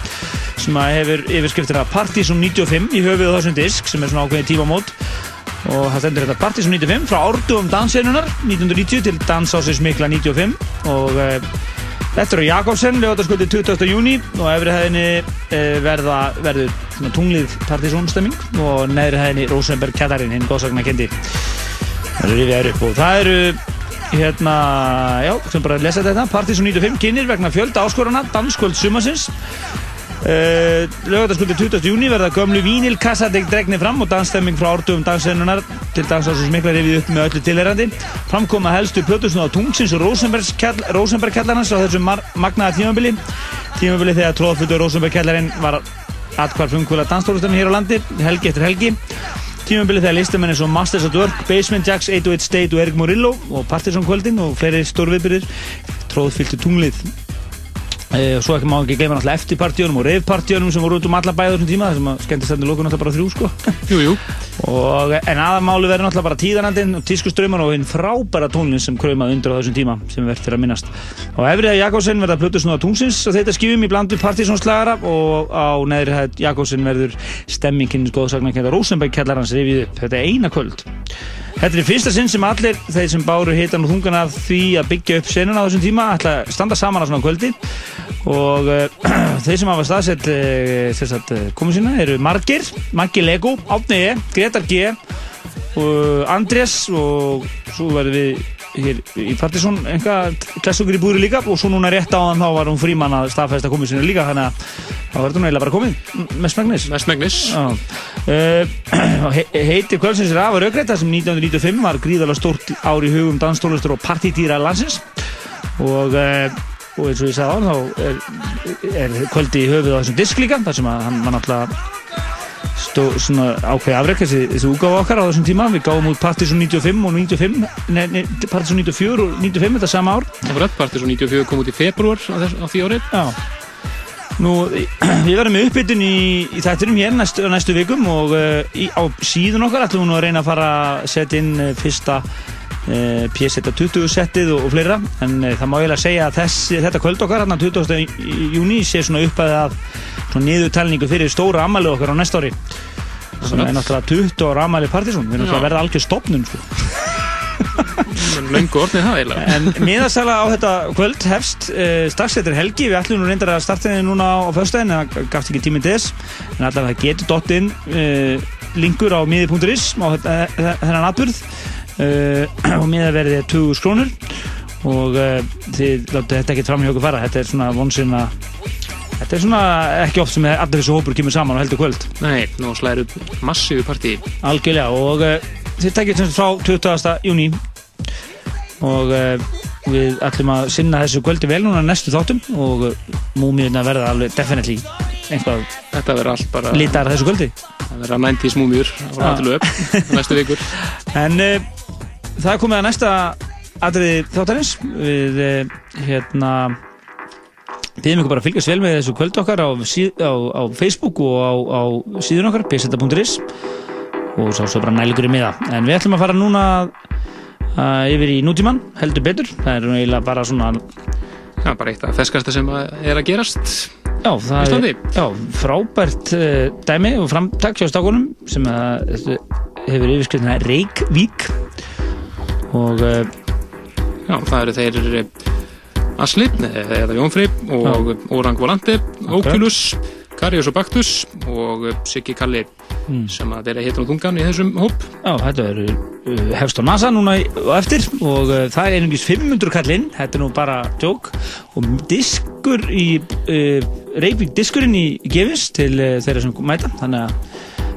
sem að hefur yfirskriftina Partizón 95 í höfuð á þessum disk sem er svona ákveðið tímamót. Og það stendur þetta Partizón 95 frá árdugum dansinunar 1990 til dansásins mikla 95 og Þetta eru Jakobsen, lögataskvöldi 20. júni og efri hæðinni e, verða, verður tunglið partysónstemming og neðri hæðinni Rosenberg Kjallarinn, hinn góðsagna kendi. Það eru rifjaður upp og það eru hérna, já, sem bara lesa þetta, Partysón 95 kynir vegna fjölda áskorana, danskvöld sumasins. Uh, lögataskvöldi 20. júni verða gömlu vínilkassadeg dregnir fram og dansstemming frá árdugum dansennunar til dansásins mikla rifið upp með öllu tilherrandi framkoma helstu plötusnúð á tungsins og Rosenberg kjallarnas á þessu mar- magnaða tímabili. Tímabili þegar tróðfullu Rosenberg kjallarinn var atkvar frumkvöla danstólustarinn hér á landi helgi eftir helgi. Tímabili þegar listamenn eins og Masters at Work, Basement Jacks, 808 State og Erik Murillo og Partisan kvöldin og fleiri stórviðbyrðir tróðfylltu tunglið Og svo ekki má ekki gleyma náttúrulega eftirpartíunum og reyfpartíunum sem voru út um alla bæða þessum tíma þessum að skemmtist endur lókun náttúrulega bara þrjú sko. [LAUGHS] Jú, jú. og, en aðamáli verður náttúrulega bara tíðanandinn og tískuströymar og hinn frábæra tónlinn sem kraumaði undir á þessum tíma sem verður fyrir að minnast. Á Efriða Jakobsen verða Plutusnúða tungsins og þetta skifum í bland við partysónslagara og á neðri hæð Jakobsen verður stemminginn upp. Þetta er er fyrsta sinn sem allir þeir sem báru hitan og þungan af því að byggja upp senuna á þessum tíma ætla að standa saman á svona kvöldi og uh, [CLEARS THROAT] þeir sem hafa staðsett uh, komið sína eru Margir, Maggi Lego, Átni E, Gretar G og Andrés og svo verðum við hér í Partizón einhvað klassugur í búri líka. Og svo núna rétt áðan þá var hún frímann að staðfesta komið sína líka þannig að þá verður hún eiginlega bara komið. Með smegnis með smegnis uh, he heiti kvöldsins er af að raugreita sem 1995 var gríðalega stórt ár í hugum danstólustur og partítýra landsins. Og og eins og ég sagði á hann þá er, er kvöldi í höfuð á þessum disk líka þar sem að hann var náttúrulega stó, svona ákveði afrek þessi, þessi úgáfa okkar á þessum tíma. Við gáum út Partizón 95 og 95 nei, nei, Partizón 94 og 95 þetta sama ár. Það var öll Partizón 94 kom út í februar á, þess, á því árið Já. Nú, [CLEARS THROAT] við verðum með uppbytun í, í þættinum hér næstu, næstu vikum og uh, í, á síðun okkar ætlum við nú að reyna að fara að setja inn uh, fyrsta uh, PS20 settið og, og fleira. En uh, það má eiginlega segja að þessi, þetta kvöld okkar hérna 20. í- júní sé svona uppæðið að svona niðurtalningu fyrir stóra ammæli okkar á næsta ári. Sem er náttúrulega 20 ára ammæli Partizón við erum náttúrulega að verða algjör stopnum sko. Löngu orðnið það eiginlega. En miðasala á þetta kvöld hefst uh, strax eftir helgi, við ætlum nú reyndar að starta henni núna á, en það gafst ekki tíminn til þess. En allavega það getur dott inn uh, linkur á miði.is á þennan atbyrð [CLEARS THROAT] og miðaverðið er 20 skrónur og uh, þið láttu þetta ekkert fram í okkur fara, þetta er svona vonsinn að Þetta er svona ekki oft sem allir þessu hópur kemur saman á heldur kvöld. Nei, nú slæðir upp massífu partí. Algjörlega. Og uh, þið tekjum sagt frá 20. júni og við ætlum að sinna þessu kvöldi vel núna næstu þáttum. Og múmiðurna verða alveg definitely einhvað Þetta verður allt bara lítar þessu kvöldi. Það verður að 90 smúmjur á ratilu upp næstu vikur. En það er komið að næsta atriði þáttarins við uh, hérna Bíðum ykkur bara að fylgjast vel með þessu kvöldu okkar á, síð, á, á Facebook og á, á síðun okkar, pseta.is og svo svo bara nælugur í miða. En við ætlum að fara núna uh, yfir í nútíman, heldur betur. Það er eiginlega bara svona... Já, bara eitt af feskasta sem er að gerast Já, það er já, frábært uh, dæmi og framtak hjá stákunum sem að, uh, hefur yfirskriftina Reykjavík og uh, Já, það eru þeir eh, Asli, eh, eða Jónfri og Orang Volante, Oculus Karius og Baktus og eh, Siggi Kalli Mm. sem að þeirra heitur á þungan í þessum hóp. Já, þetta er uh, hefst á NASA núna í- á eftir og uh, það er einungis 500 kallinn, þetta er nú bara djók og diskur í uh, Reykjavík diskurinn í, gefins til þeirra sem mæta þannig að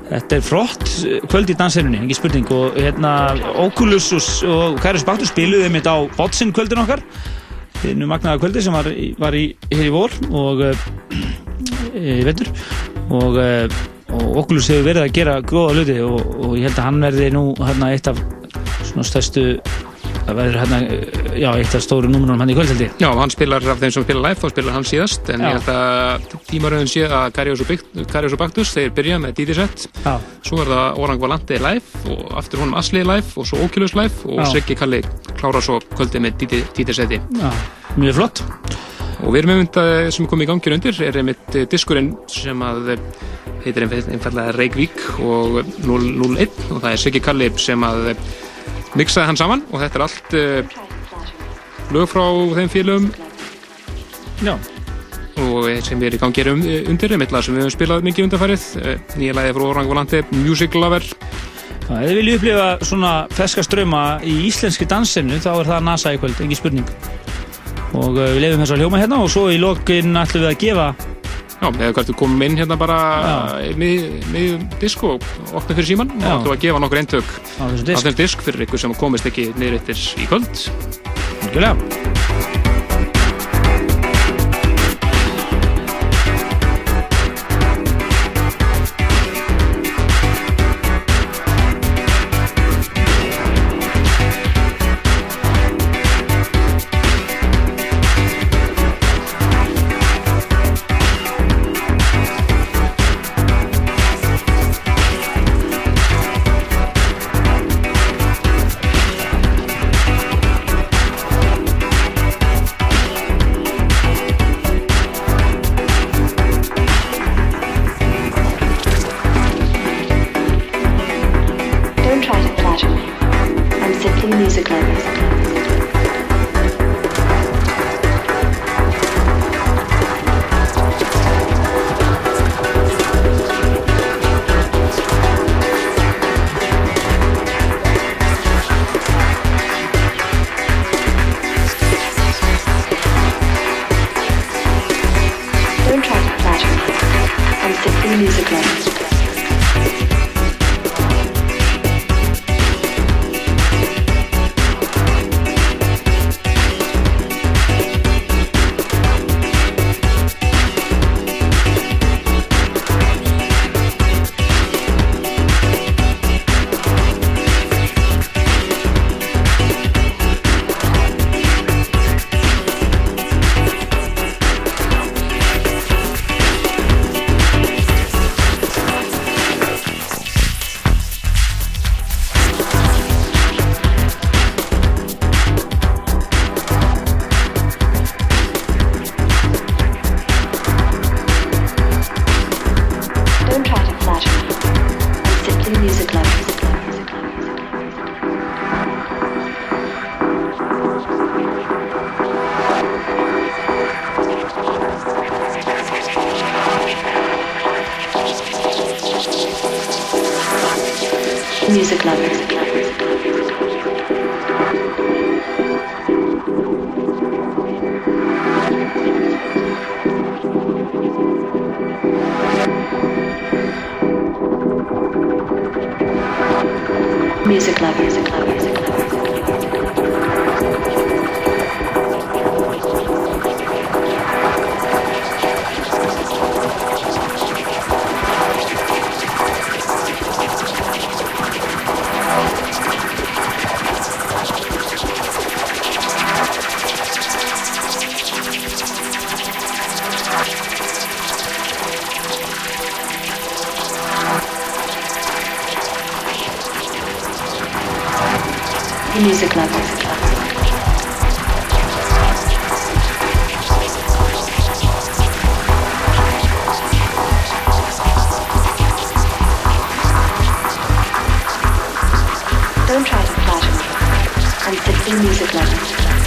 Þetta er flott kvöld í dansinunni, ekki spurning. Og hérna Oculus og, Kairos Baktur spiluðu mitt á Botsin kvöldin okkar einu magnaða kvöldi sem var, var í, hér í vor og uh, í vetur. Og, uh, og Oculus hefur verið að gera góða hluti og, og ég held að hann verði nú hérna eitt af svona stærstu það verður hérna, uh, já, eitt af stóru númunum hann í kvöld held ég Já, hann spilar af þeim sem spila live, þá spilar hann síðast en Já. ég held að tímaröðin sé að Karius og, Baktus þeir byrja með Didi set Já. svo er það Orang Valante live og aftur honum Asli live og svo Oculus live og. Siggi Kalli klára svo kvöldið með seti Já, mjög flott og við erum einmitt að sem er komið í gangi undir er einmitt eh, diskurinn sem að eh, heitir einfallega Reykvík og 001 og það er Siggi Kalli sem að eh, mixaði hann saman og þetta er allt uh, lög frá þeim félögum. Já. og eh, sem við erum í gangi um, undir einmitt lag sem við höfum spilað mikið undarfærið nýja lagið frá Orang Volante, Music Lover. Ef þið viljið upplifa svona feska ströma í íslenski dansinu þá er það NASA í kvöld, engin spurning. Og við lefum þess að hljóma hérna og svo í lokin ætlum við að gefa Já, eða hvert við komum inn hérna bara með, disk og opna fyrir síman og ætlum að gefa nokkur eintök á þessum disk. fyrir ykkur sem komist ekki niður eftir í kvöld. Algjörlega. Don't Don't try to flatter me. I'm simply music lover.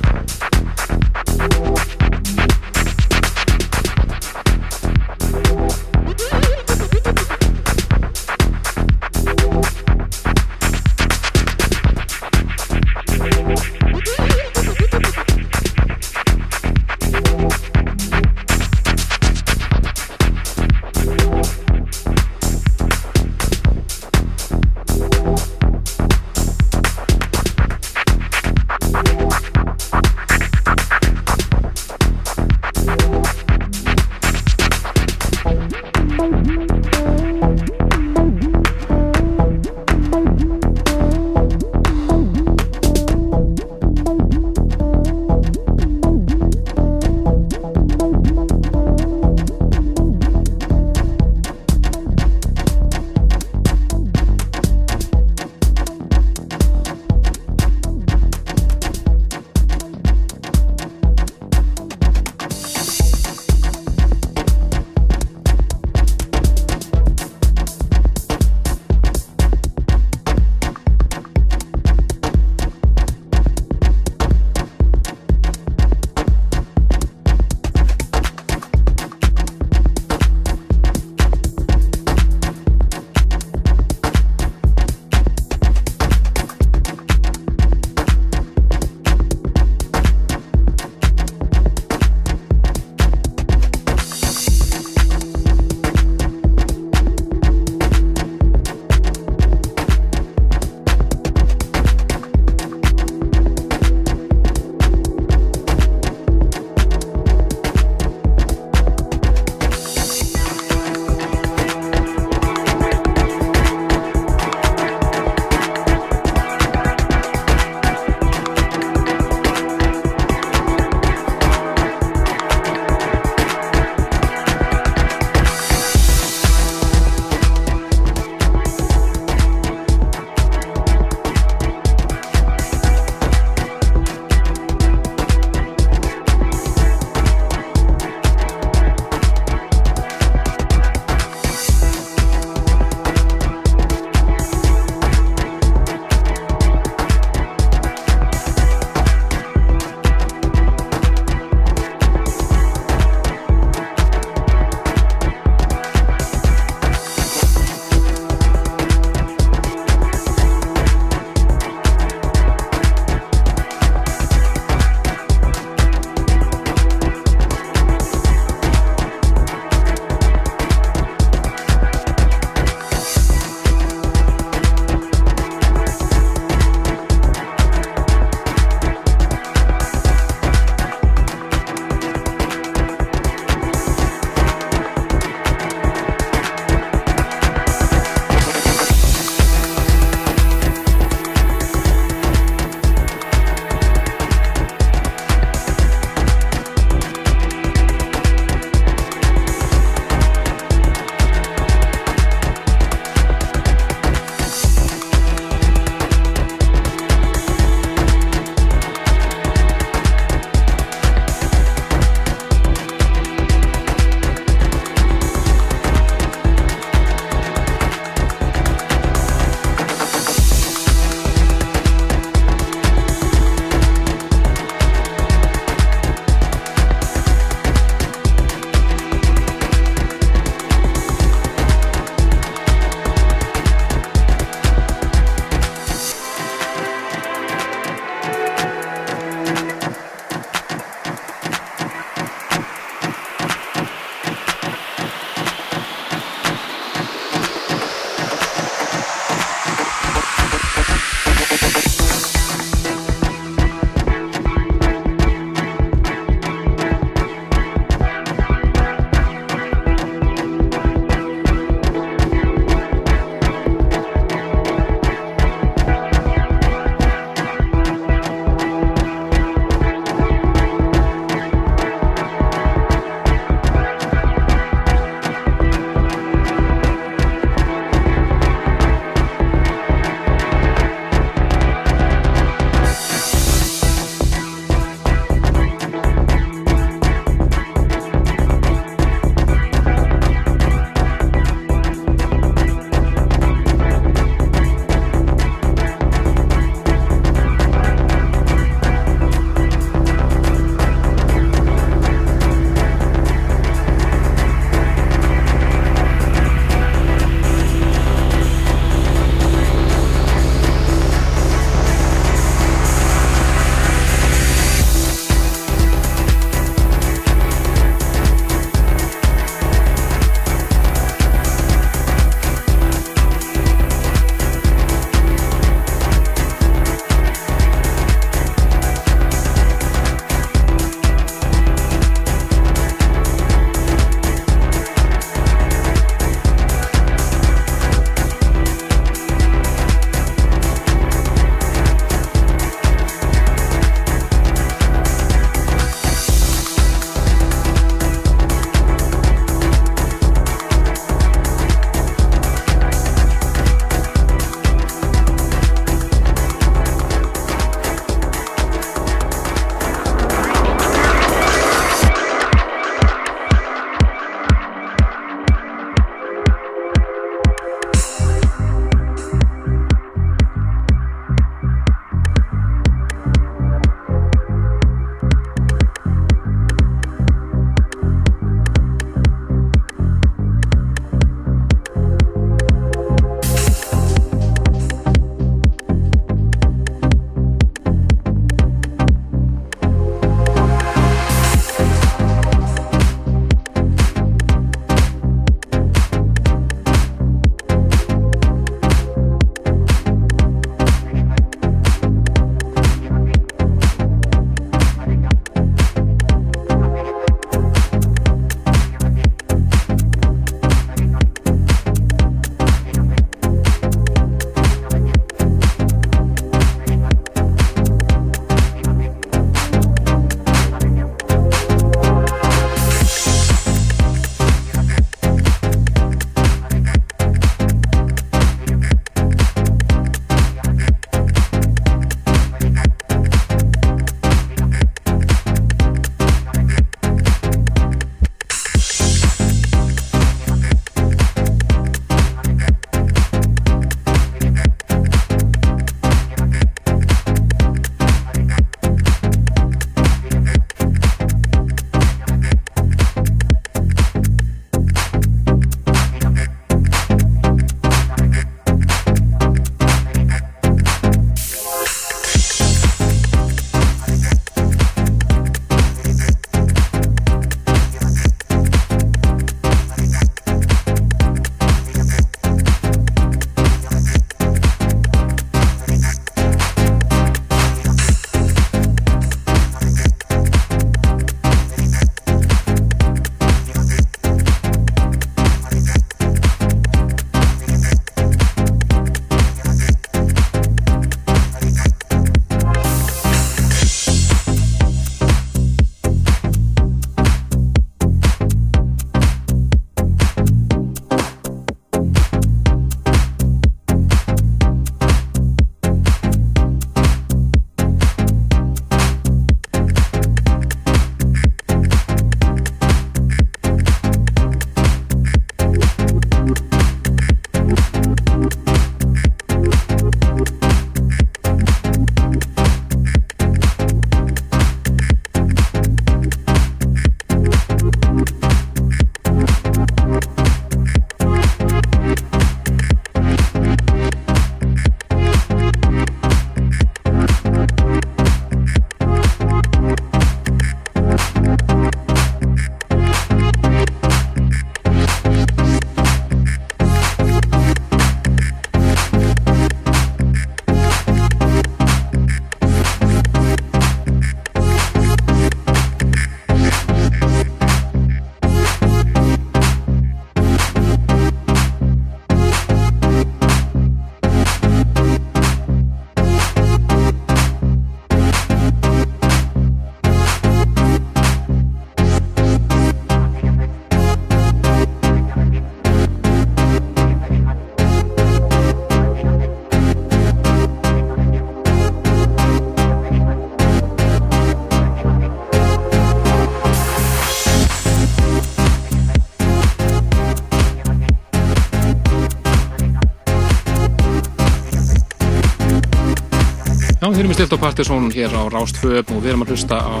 Við erum stilt á Partiðsson hér á Rástfö og við erum að hlusta á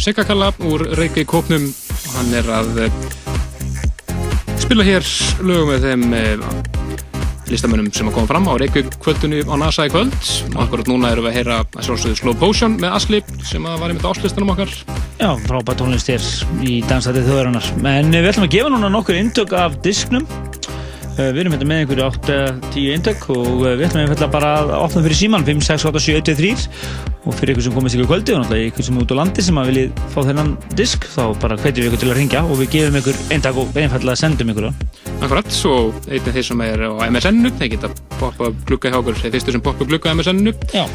Sigakalla úr Reykjavík kópnum og hann er að eh, spila hér lögum með þeim eh, listamönnum sem að koma fram á Reykjavík kvöldunni á NASA í kvöld og akkurat núna erum við að heyra að sjálfsögðu Slow Potion með Asli sem að var einmitt áslistanum okkar Já, frábært tónlist hér í dansætið þjóðarinnar. En eh, við ætlum að gefa núna nokkur indök af disknum. Eh, Við erum hérna með einhverju 8-10 indök og eh, við ætlum einfallega bara að opna fyrir síman 5, 6, 8, 7, 1, 3 og fyrir ykkur sem komist ykkur kvöldi og náttúrulega ykkur sem er út á landi sem að viljið fá þennan disk þá bara hvetjum við ykkur til að ringja og við gefum ykkur eintak og einfallega sendum ykkur það. Akkurat, svo einn af þeir sem er á MSN-u, þeir geta poppa glugga hjá okkur, þeir fyrstu sem poppa glugga á MSN-u. Já.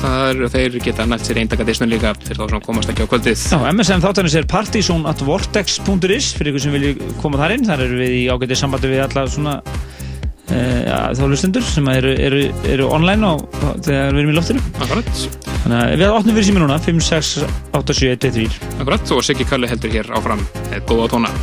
Það er, þeir geta nætt sér eindaka disnum líka fyrir þá sem komast ekki á kvöldið. Já, MSN þáttanins er partysón at vortex.is fyrir ykkur sem vilji koma þar inn. Þar eru við í ágætið sambandi við alla svona uh, ja, þá hlustendur sem eru, eru, eru online og þegar við erum í loftinu. Akkurat. Þannig að við opnum fyrir sími núna 5, 6, 8, 7, 1, 2, 3. Akkurat, og Siggi Kalli heldur hér áfram góða tóna.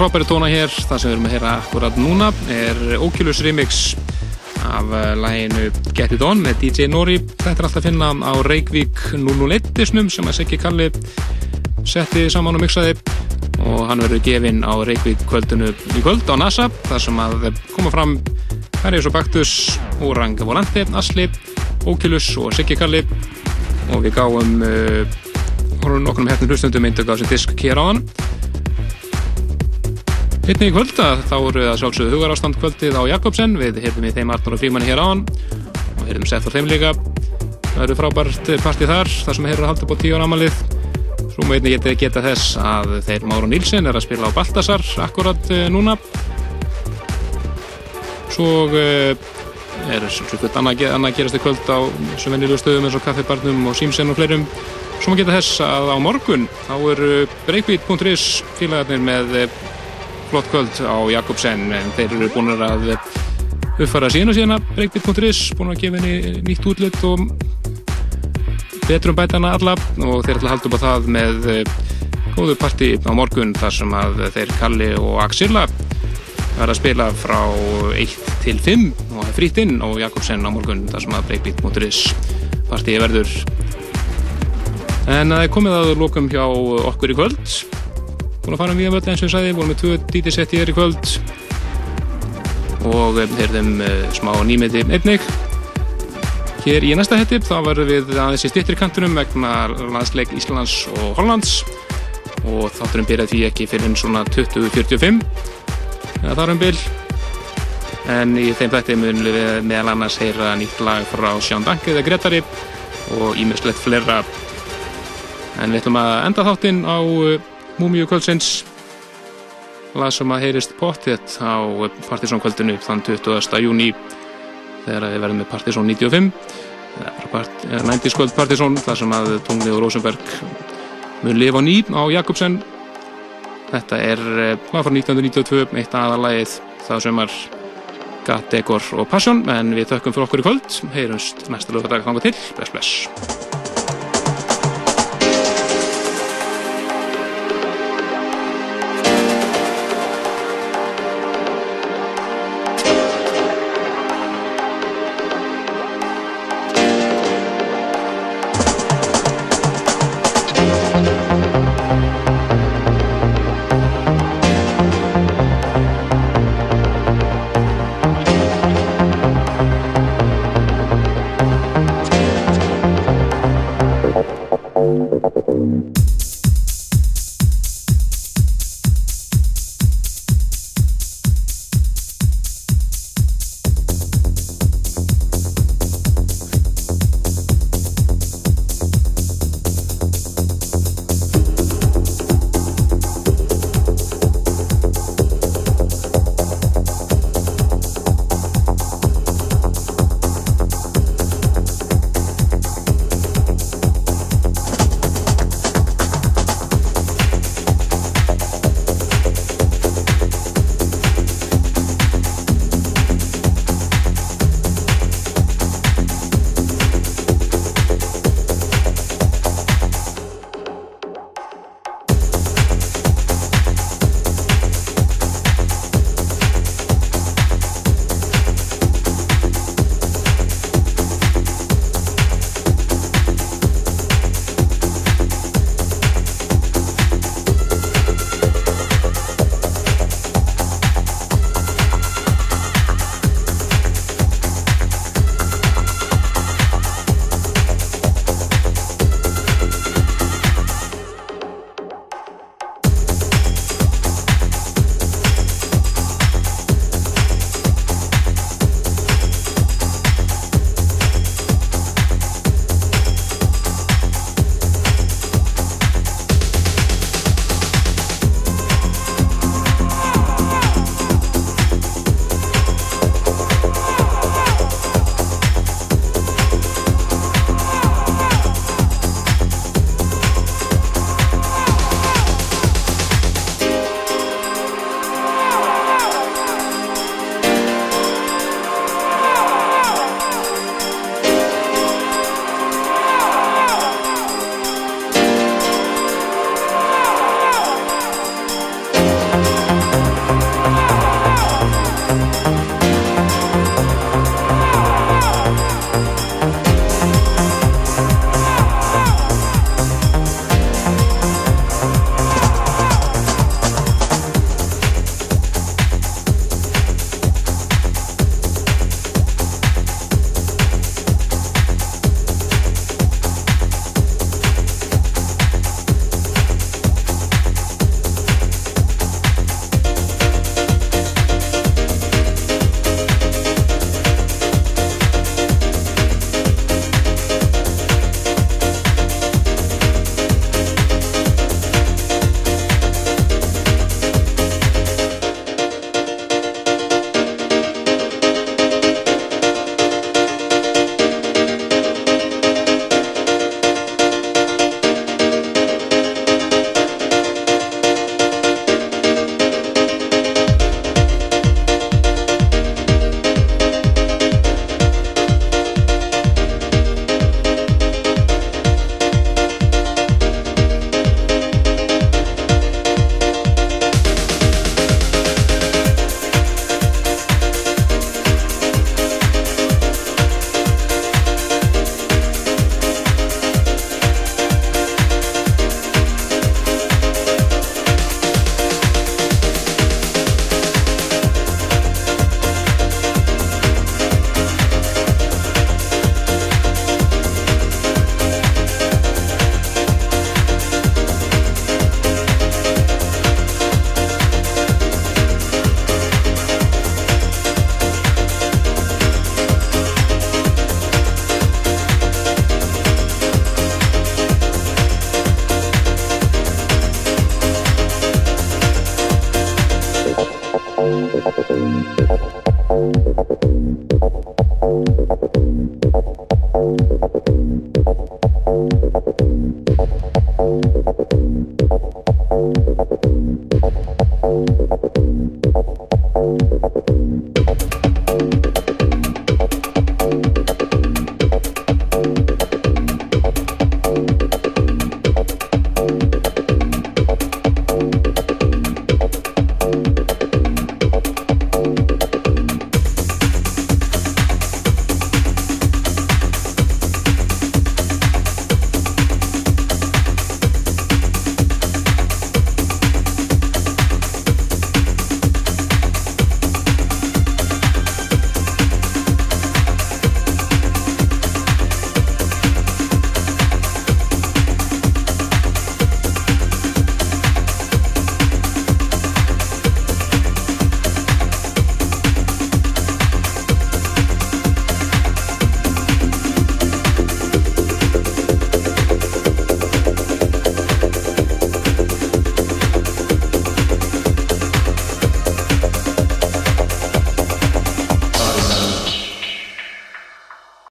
Frábæri tóna hér, það sem við erum að heyra akkurat núna er Oculus Remix af uh, læginu Get It On með DJ Nori. Þetta er alltaf að finna á Reykjavík 001 disnum sem að Siggi Kalli setti saman og mixaði. Og hann verður gefinn á Reykjavík kvöldinu í kvöld á NASA þar sem að koma fram Harrius og Baktus, Orang Volante, Asli, Oculus og Siggi Kalli. Og við gáum uh, nokkrum hefnum hlustundum eindöku á þessi disk hér á hann Einnig í kvölda þá eru það sjálfsögðu hugarástand kvöldið á Jakobsen. Við heyrðum í þeim Arnur og Frímanni hér á hann og heyrðum sett á þeim líka. Það eru frábært partið þar þar sem heyrður að halda á tíu ára amalið svo má einnig geta, geta þess að þeir Máru Nílsen er að spila á Baltasar akkurat uh, núna. Svo uh, er svolítið annað, gerast í kvöld á sem venjulegu stöðum eins og kaffibarnum og símsen og fleirum. Svo má geta þess að á morgun þá eru breakbeat.is félagarnir með uh, flott kvöld á Jakobsen en þeir eru búin að uppfara síðan og síðan breakbeat.is búin að gefa henni nýtt útlut og betrum bætana alla og þeir ætla að halda upp á það með eh, góðu parti á morgun þar sem að þeir Kalli og Axilla verða að spila frá 1 til 5 og það er frýtt inn á Jakobsen á morgun þar sem að breakbeat.is partíi verður. En það er komið að lókum hjá okkur í kvöld búin að fara um við völd eins og ég sagði, vorum með tvö DJ-setti hér í kvöld. Og heyrðum uh, smá nýmiði einnig. Hér í næsta hetti þá verðum við aðeins í stýttir kantunum vegna landsleik Íslands og Hollands. Og þátturum byrjaði því ekki fyrir svona 2045 eða þar um bil. En í þeim þætti munum við meðal annars heyra nýtt lag frá Sjón Danke eða Gretari og ímislegt fleira. En við ætlum að enda þáttinn á uh, Múmiu kvöldsins lag sem að heyrist pottet á Partisón kvöldinu þann 20. júni þegar við verðum með Partisón 95 part, 90 kvöld Partisón þar sem að Tungli og Rosenberg mun lifa ný á Jakobsen. Þetta er lag frá 1992 eitt aðalægið það sem er Gat, Dekor og Passion en við þökkum fyrir okkur í kvöld. Heyrumst næsta lögadag þanga til. Bless bless